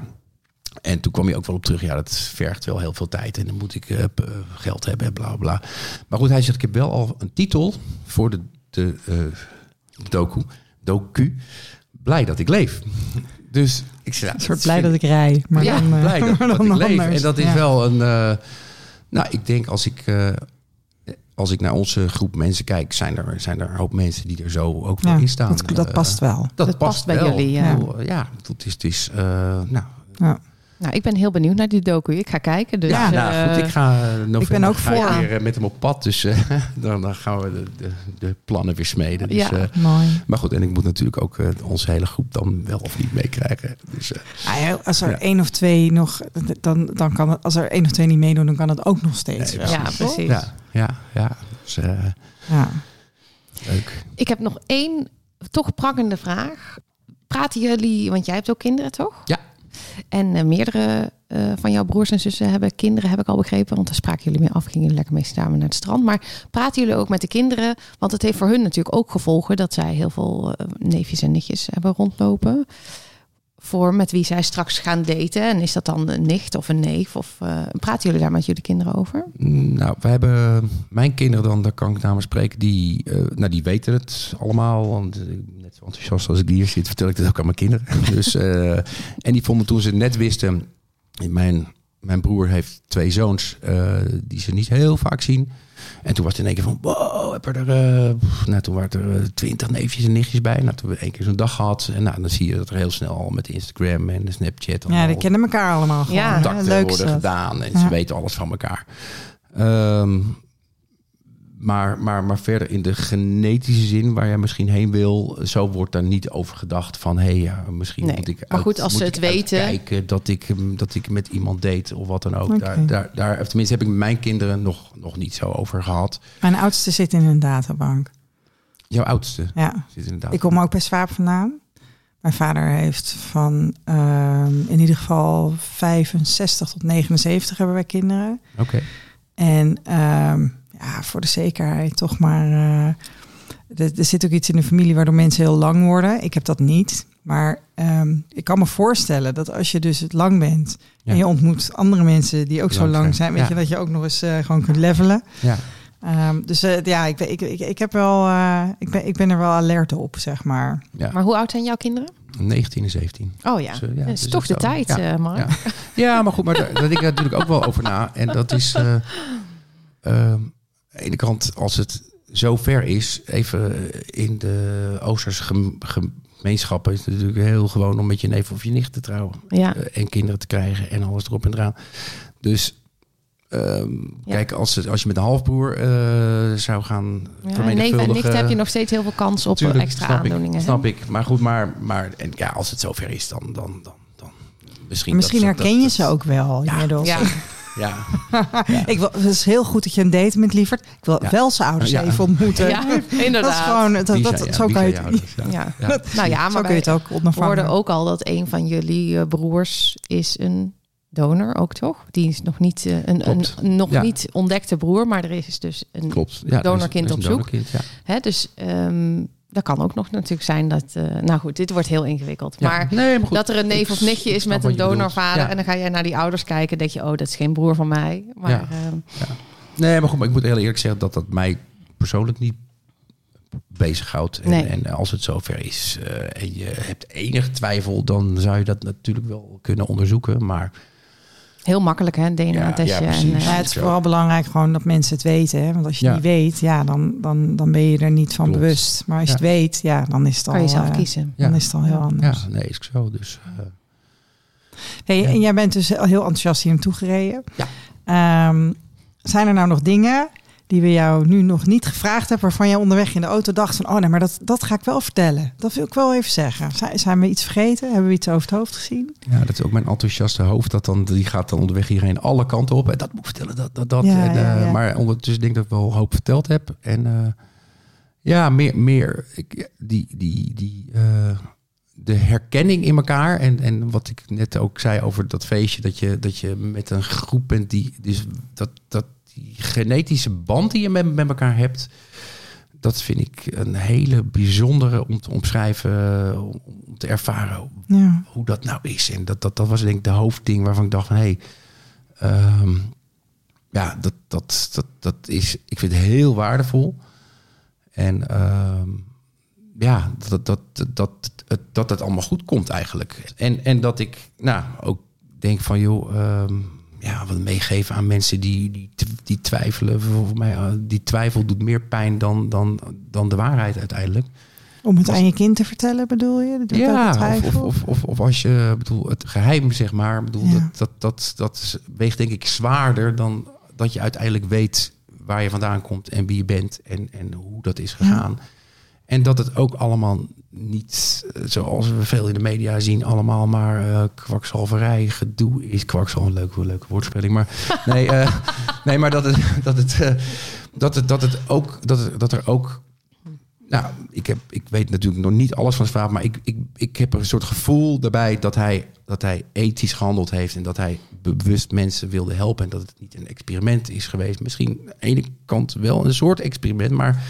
En toen kwam je ook wel op terug. Ja, dat vergt wel heel veel tijd. En dan moet ik eh, p- geld hebben en bla bla. Maar goed, hij zegt, ik heb wel al een titel voor de, de eh, docu. Docu. Blij dat ik leef. Dus ik zei, Een soort blij dat ik rij. Maar ja, dan, eh, blij dat, maar dat dan ik leef. En dat is Ja. wel een... eh, nou, ik denk als ik, eh, als ik naar onze groep mensen kijk... zijn er, zijn er een hoop mensen die er zo ook wel Ja, in staan. dat, dat Eh, past wel. dat, Dat past bij wel. jullie, ja. Bedoel, ja, het is... Het is eh, nou, Ja. Nou, ik ben heel benieuwd naar die docu. Ik ga kijken. Dus, ja, nou eh, goed, ik ga eh, november ik ben ook ik voor. weer eh, met hem op pad. Dus eh, dan, dan gaan we de, de, de plannen weer smeden. Dus, Ja. Mooi. maar goed, en ik moet natuurlijk ook onze hele groep dan wel of niet meekrijgen. Dus, eh, Ah, ja, als er Ja. één of twee nog, dan, dan kan het, als er één of twee niet meedoen, dan kan het ook nog steeds. Nee, ja, precies. ja, ja, ja. Dus, eh, Ja. leuk. Ik heb nog één toch prangende vraag. Praten jullie, want jij hebt ook kinderen, toch? Ja. En eh, meerdere eh, van jouw broers en zussen hebben kinderen, heb ik al begrepen. Want daar spraken jullie mee af, gingen jullie lekker mee samen naar het strand. Maar praten jullie ook met de kinderen? Want het heeft voor hun natuurlijk ook gevolgen dat zij heel veel eh, neefjes en nichtjes hebben rondlopen. Voor met wie zij straks gaan daten. En is dat dan een nicht of een neef? Of uh, praten jullie daar met jullie kinderen over? Nou, we hebben mijn kinderen dan, daar kan ik namens spreken, die, uh, nou, die weten het allemaal. Want net zo enthousiast als ik hier zit, vertel ik het ook aan mijn kinderen. dus, en die vonden toen ze net wisten, mijn, mijn broer heeft twee zoons die ze niet heel vaak zien. En toen was het in één keer van, wow, heb er, uh, nou, toen waren er twintig neefjes en nichtjes bij. Nou, toen we één keer zo'n dag gehad. En nou, dan zie je dat er heel snel al met Instagram en de Snapchat. Ja, die kennen elkaar allemaal gewoon. Ja, contacten leuk worden gedaan en Ja. ze weten alles van elkaar. Ehm, maar, maar, maar verder in de genetische zin waar jij misschien heen wil, zo wordt daar niet over gedacht van hé, hey, ja, misschien Nee, moet ik maar goed, als ze het weten- uitkijken dat ik, hem- dat ik met iemand date of wat dan ook. Daar, daar, daar, of tenminste heb ik met mijn kinderen nog, nog niet zo over gehad. Mijn oudste zit in een databank. Jouw oudste Ja. zit inderdaad. Ik kom ook bij Swaap vandaan. Mijn vader heeft van ehm, in ieder geval 65 tot 79 hebben wij kinderen. Oké. En ehm, ja, voor de zekerheid toch maar. eh, er, er zit ook iets in de familie waardoor mensen heel lang worden. Ik heb dat niet. Maar ehm, ik kan me voorstellen dat als je dus lang bent Ja. en je ontmoet andere mensen die ook zo lang zijn, zijn, weet ja. je dat je ook nog eens eh, gewoon kunt levelen. Ja. Ehm, dus eh, ja, ik, ben- ik, ik, ik heb wel, eh, ik, ben, ik ben er wel alert op, zeg maar. ja. Maar hoe oud zijn jouw kinderen? 19 en 17. Oh ja, Dus, ja, dat is dus toch de dat tijd, Ja. eh, Mark. Ja. Ja, maar goed, maar daar, denk ik natuurlijk ook wel over na. En dat is eh, eh, aan de ene kant, als het zo ver is, even in de Oosterse gem- gemeenschappen, is het natuurlijk heel gewoon om met je neef of je nicht te trouwen. Ja. Eh, en kinderen te krijgen en alles erop en eraan. Dus ehm, Ja. kijk, als, het, als je met een halfbroer eh, zou gaan Ja, neef en vermenigvuldigen... nicht heb je nog steeds heel veel kans op Tuurlijk, extra snap aandoeningen. Ik, snap ik. Maar goed, maar, maar en ja, als het zover is, dan, dan, dan, dan misschien. Misschien dat- herken dat- je ze ook wel Ja. inmiddels. Ja. Ja, Ik wil, het is heel goed dat je een date met lieverd. Ik wil Ja. wel zijn ouders Ja. even ontmoeten. ja, Dat inderdaad. is gewoon, dat, dat, zo kan je het, ouders? Ja. Nou ja, maar kun je het wij ook ondervangen. hoorden ook al dat een van jullie eh, broers is een donor ook, toch? Die is nog niet eh, een, een nog Ja. niet ontdekte broer, maar er is dus een... Klopt. Ja, is- Donorkind op zoek. donorkind, ja. Hè, dus ehm, dat kan ook nog natuurlijk zijn dat... eh, nou goed, dit wordt heel ingewikkeld. Ja. Maar nee, maar goed. dat er een neef of nichtje is met een donorvader... Ja. en dan ga jij naar die ouders kijken... denk je, oh, dat is geen broer van mij. Maar Ja. ehm, Nee, maar goed, maar ik moet heel eerlijk zeggen dat dat mij persoonlijk niet bezighoudt. En, Nee. en als het zover is eh, en je hebt enig twijfel, dan zou je dat natuurlijk wel kunnen onderzoeken. Maar heel makkelijk, hè, DNA-testje. Ja, ja, eh, Ja, het is vooral belangrijk gewoon dat mensen het weten. Hè? Want als je Ja. niet weet, ja, dan, dan, dan ben je er niet van Klopt. bewust. Maar als je Ja. het weet, ja, dan is het al, kan je zelf eh, kiezen. dan Ja. is het al heel ja, anders. nee, is zo. Dus eh, Hey, Ja. En jij bent dus al heel enthousiast hier naartoe gereden. Ja. Ehm, zijn er nou nog dingen die we jou nu nog niet gevraagd hebben... waarvan jij onderweg in de auto dacht van... oh nee, maar dat, dat ga ik wel vertellen. Dat wil ik wel even zeggen. Zijn, zijn we iets vergeten? Hebben we iets over het hoofd gezien? Ja, dat is ook mijn enthousiaste hoofd. Dat dan, die gaat dan onderweg hierheen alle kanten op. En dat moet ik vertellen, dat, dat, dat. Ja, en, ja, eh, ja. Maar ondertussen denk ik dat ik wel hoop verteld heb. En eh, ja, meer, meer ik, die, die, die, eh, de herkenning in elkaar. En, en wat ik net ook zei over dat feestje. Dat je, dat je met een groep bent die... Dus dat, dat die genetische band die je met, met elkaar hebt... Dat vind ik een hele bijzondere om te omschrijven, om te ervaren Ja. hoe dat nou is. En dat, dat, dat was denk ik de hoofdding waarvan ik dacht van... hé, hey, ehm, ja, dat, dat, dat, dat is... Ik vind het heel waardevol. En ehm, ja, dat, dat, dat, dat, het, dat het allemaal goed komt eigenlijk. En, en dat ik nou ook denk van, joh... ehm, ja, wat meegeven aan mensen die, die, die twijfelen. Voor mij, eh, die twijfel doet meer pijn dan, dan, dan de waarheid uiteindelijk. Om het aan je kind te vertellen, bedoel je? Dat Ja, of, of, of, of, als je bedoel, het geheim, zeg maar, bedoel, Ja. dat, dat, dat, dat weegt denk ik zwaarder dan dat je uiteindelijk weet waar je vandaan komt en wie je bent en, en hoe dat is gegaan. En dat het ook allemaal niet, eh, zoals we veel in de media zien, allemaal maar eh kwakzalverij, gedoe is. Kwakzal, een leuke, leuke woordspeling. Maar nee, eh, nee maar dat het, dat het, dat het, dat het ook, dat, het, dat er ook Nou, ik, heb, ik weet natuurlijk nog niet alles van zijn verhaal, maar ik, ik, ik heb een soort gevoel daarbij dat hij, dat hij ethisch gehandeld heeft en dat hij bewust mensen wilde helpen en dat het niet een experiment is geweest. Misschien aan de ene kant wel een soort experiment, maar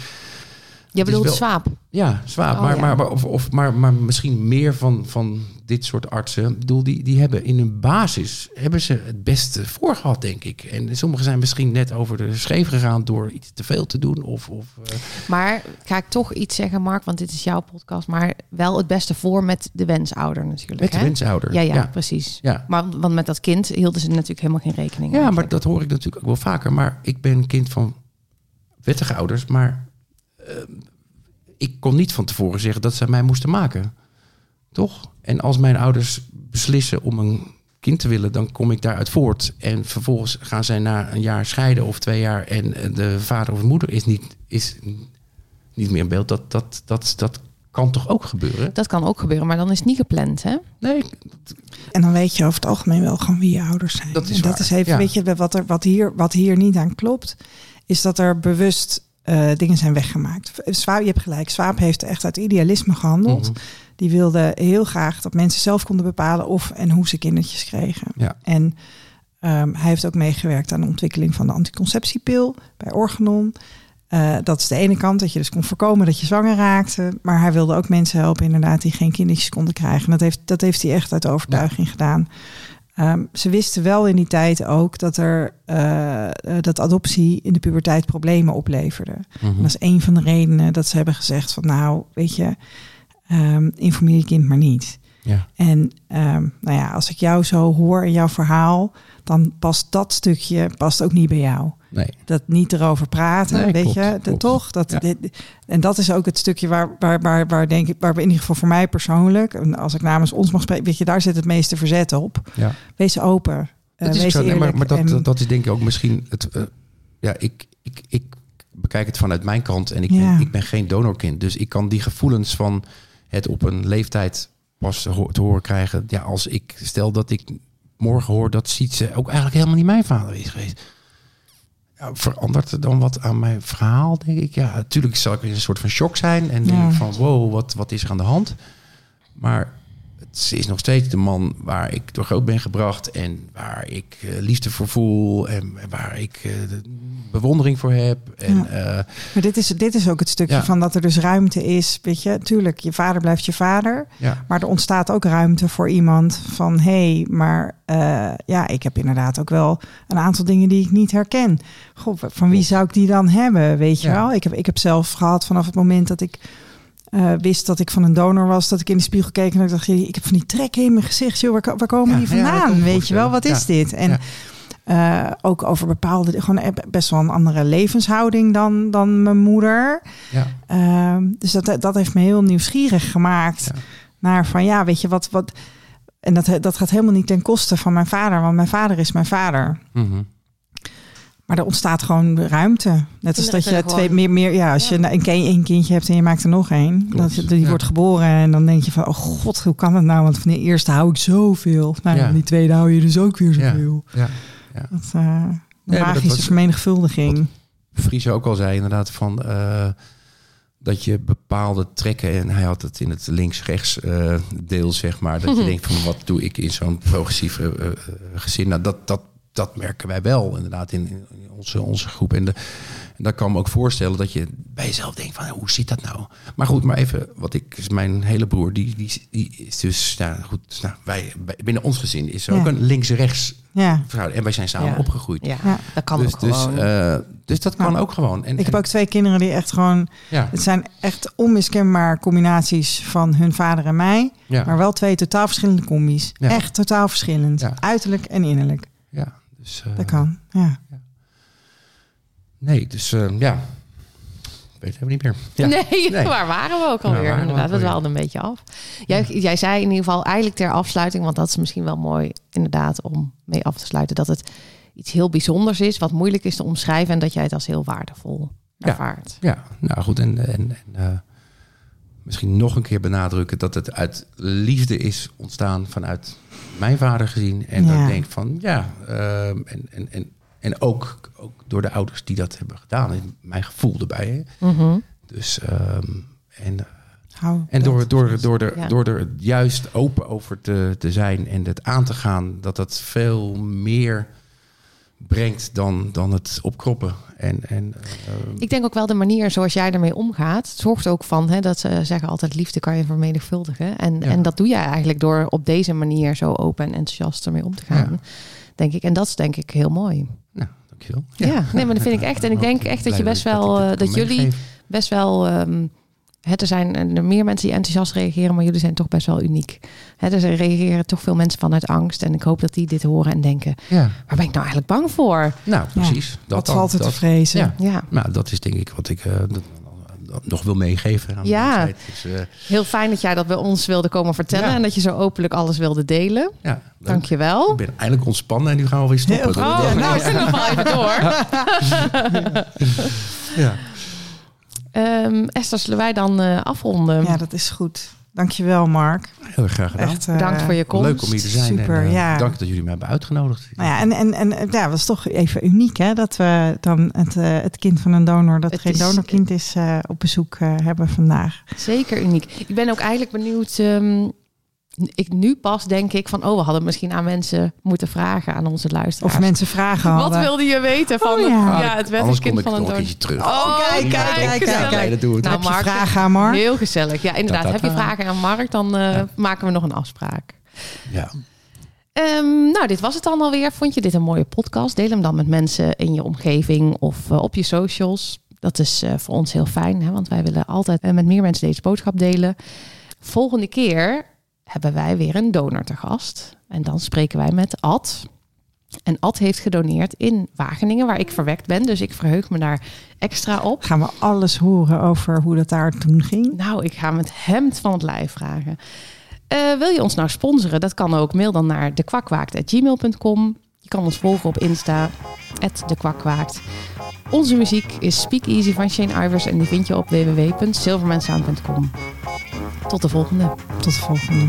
Je bedoelt wel- zwaap. ja, zwaar. Oh, maar, ja. Maar, maar, of, of, maar, maar misschien meer van, van dit soort artsen. Ik bedoel, die, die hebben in hun basis hebben ze het beste voor gehad, denk ik. En sommigen zijn misschien net over de scheef gegaan door iets te veel te doen. Of, of, eh, Maar ga ik toch iets zeggen, Mark, want dit is jouw podcast. Maar wel het beste voor met de wensouder natuurlijk. met de wensouder. Ja, ja, ja. precies. Ja. Maar want met dat kind hielden ze natuurlijk helemaal geen rekening. Ja, maar dat hoor ik natuurlijk ook wel vaker. Maar ik ben kind van wettige ouders. Maar ik kon niet van tevoren zeggen dat ze mij moesten maken. Toch? En als mijn ouders beslissen om een kind te willen, dan kom ik daaruit voort. En vervolgens gaan zij na een jaar scheiden of twee jaar. En de vader of moeder is niet, is niet meer in beeld. Dat, dat, dat, dat kan toch ook gebeuren? Dat kan ook gebeuren, maar dan is het niet gepland, hè? Nee, En dan weet je over het algemeen wel gewoon wie je ouders zijn. Dat is en dat waar, is even, ja. weet je, wat, er, wat, hier, wat hier niet aan klopt, is dat er bewust eh, dingen zijn weggemaakt. Zwaap, je hebt gelijk, Zwaap heeft echt uit idealisme gehandeld. Mhm. Die wilde heel graag dat mensen zelf konden bepalen of en hoe ze kindertjes kregen. Ja. En ehm, hij heeft ook meegewerkt aan de ontwikkeling van de anticonceptiepil bij Organon. Eh, dat is de ene kant, dat je dus kon voorkomen dat je zwanger raakte. Maar hij wilde ook mensen helpen, inderdaad, die geen kindertjes konden krijgen. En dat heeft, dat heeft hij echt uit overtuiging gedaan. Ehm, ze wisten wel in die tijd ook dat er eh, eh, dat adoptie in de puberteit problemen opleverde. Mhm. En dat is een van de redenen dat ze hebben gezegd van nou, weet je, ehm, informeer je kind maar niet. Ja. En ehm, nou ja, als ik jou zo hoor in jouw verhaal, dan past dat stukje past ook niet bij jou. Nee. Dat niet erover praten, Nee, weet klopt, je, klopt. toch? Dat, Ja. dit, en dat is ook het stukje waar, waar, waar, waar denk ik, waar we in ieder geval voor mij persoonlijk, en als ik namens ons mag spreken, weet je, daar zit het meeste verzet op. Ja. Wees open. Dat is wees zo, nee, eerlijk. maar, maar dat, en- dat, dat is denk ik ook misschien het. eh, ja, ik, ik, ik bekijk het vanuit mijn kant en ik, Ja. ben, ik ben geen donorkind. Dus ik kan die gevoelens van het op een leeftijd pas te ho- te horen krijgen. Ja, als ik stel dat ik morgen hoor dat Sietse ook eigenlijk helemaal niet mijn vader is geweest. Ja, verandert er dan wat aan mijn verhaal, denk ik? Ja, natuurlijk zal ik in een soort van shock zijn en Ja. denk van wow, wat, wat is er aan de hand? Maar het is nog steeds de man waar ik door groot ben gebracht en waar ik eh, liefde voor voel en waar ik eh, de bewondering voor heb. En Ja. eh, Maar dit is, dit is ook het stukje Ja. van dat er dus ruimte is. Weet je, tuurlijk, je vader blijft je vader. ja, Maar er ontstaat ook ruimte voor iemand van hé, hey, maar ja, ik heb inderdaad ook wel een aantal dingen die ik niet herken. Goh, van wie zou ik die dan hebben? Weet je wel? Ik heb, ik heb zelf gehad vanaf het moment dat ik eh, wist dat ik van een donor was, dat ik in de spiegel keek en ik dacht, ik heb van die trekken in mijn gezicht. Joh, waar, waar komen Ja, die vandaan? weet je wel, wat is dit? En eh, ook over bepaalde, gewoon eh, best wel een andere levenshouding dan, dan mijn moeder. ja, Ehm, dus dat, dat heeft me heel nieuwsgierig gemaakt. Naar van ja, weet je wat. wat en dat, dat gaat helemaal niet ten koste van mijn vader, want mijn vader is mijn vader. mhm. Maar er ontstaat gewoon ruimte. Net als dat je twee meer, meer. Ja, als Ja. je een, een, een kindje hebt en je maakt er nog één. Dat, die ja. wordt geboren en dan denk je van, oh god, hoe kan dat nou? Want van de eerste hou ik zoveel. Nou, Ja. van die tweede hou je dus ook weer Ja. zoveel. ja. Dat, eh, dat magische was- vermenigvuldiging. Fries ook al zei inderdaad van eh, dat je bepaalde trekken en hij had het in het links-rechts eh, deel zeg maar dat je denkt van wat doe ik in zo'n progressief gezin nou dat dat dat merken wij wel inderdaad in, in onze onze groep en de en dat kan me ook voorstellen dat je bij jezelf denkt van hoe zit dat nou maar goed maar even wat ik is mijn hele broer die die, die is dus ja goed nou wij bij- binnen ons gezin is er ook een links-rechts Ja. verhouding en wij zijn samen Ja. opgegroeid Ja, Ja. dat kan dus, ook dus, gewoon. eh, dus dat kan ook gewoon. En, Ik heb en- ook twee kinderen die echt gewoon ja, Het zijn echt onmiskenbaar combinaties van hun vader en mij. ja, Maar wel twee totaal verschillende combi's. Ja. Echt totaal verschillend. Ja. Uiterlijk en innerlijk. Ja. Dus, eh, Dat kan. Ja. Nee, dus eh, ja. Ik weet het helemaal niet meer. Ja. Nee, Nee. waar waren we ook alweer? we inderdaad, we dwaalden een beetje af. Jij, jij zei in ieder geval eigenlijk ter afsluiting, want dat is misschien wel mooi inderdaad om mee af te sluiten, dat het iets heel bijzonders is, wat moeilijk is te omschrijven en dat jij het als heel waardevol Ja. ervaart. Ja, nou goed. En, en, en eh, misschien nog een keer benadrukken dat het uit liefde is ontstaan vanuit mijn vader gezien. En dat Ja. ik denk van ja, ehm, en, en, en, en ook, ook door de ouders die dat hebben gedaan. En mijn gevoel erbij. Hè. Mhm. Dus, ehm, en Hou en door, door, door, er, Ja. door er juist open over te, te zijn en het aan te gaan, dat dat veel meer brengt dan, dan het opkroppen. En, en, eh, Ik denk ook wel de manier zoals jij ermee omgaat, zorgt ook van hè, dat ze zeggen altijd liefde kan je vermenigvuldigen. En, Ja. en dat doe jij eigenlijk door op deze manier zo open en enthousiast ermee om te gaan. Denk ik. En dat is denk ik heel mooi. nou, dankjewel. Ja, nee, maar dat vind ik echt. En ik denk echt dat je Blij best wel, eh, kan dat jullie best wel. ehm, er zijn er meer mensen die enthousiast reageren, maar jullie zijn toch best wel uniek. Hè, dus er reageren toch veel mensen vanuit angst. En ik hoop dat die dit horen en denken: Ja, waar ben ik nou eigenlijk bang voor? nou precies. Wat dat dan, valt er te vrezen? Ja. Ja, Nou, dat is denk ik wat ik eh, dat- nog wil meegeven aan Ja. de. Dus, eh, heel fijn dat jij dat bij ons wilde komen vertellen Ja. en dat je zo openlijk alles wilde delen. ja. Dank je wel. Ik ben eindelijk ontspannen en nu gaan we alweer stoppen. Heel Oh, nou, ik nog wel even door. ja. Ehm, Esther, zullen wij dan eh, afronden? Ja, dat is goed. Dankjewel, Mark. Heel erg graag gedaan. Echt, eh, Bedankt voor je komst. Leuk om hier te zijn. Super, en, eh, ja. Dank dat jullie mij hebben uitgenodigd. Nou ja, en, en, en ja, dat is toch even uniek, hè? Dat we dan het, eh, het kind van een donor, dat Het geen is- donorkind is, eh, op bezoek eh, hebben vandaag. Zeker uniek. Ik ben ook eigenlijk benieuwd. ehm, ik nu pas denk ik van, oh, we hadden misschien aan mensen moeten vragen aan onze luisteraars. Of mensen vragen Wat hadden. wilde je weten van Oh, het, ja. ja. het ik van een keertje terug. Oh, kijk, kijk, kijk, kijk. Nee, dat doe ik. Nou, Heb je Mark, vragen aan Mark? Heel gezellig. Ja, inderdaad. Ta-ta-ta. Heb je vragen aan Mark, dan eh, Ja. maken we nog een afspraak. Ja. Ehm, nou, dit was het dan alweer. Vond je dit een mooie podcast? Deel hem dan met mensen in je omgeving of eh, op je socials. Dat is eh, voor ons heel fijn, hè? want wij willen altijd eh, met meer mensen deze boodschap delen. Volgende keer hebben wij weer een donor te gast. En dan spreken wij met Ad. En Ad heeft gedoneerd in Wageningen, waar ik verwekt ben. Dus ik verheug me daar extra op. Gaan we alles horen over hoe dat daar toen ging? Nou, ik ga met hemd van het lijf vragen. Eh, wil je ons nou sponsoren? Dat kan ook. Mail dan naar dekwakwaakt.gmail.com. Kan ons volgen op Insta, dekwakwaakt. Onze muziek is Speak Easy van Shane Ivers en die vind je op www.silvermansound.com. Tot de volgende. Tot de volgende.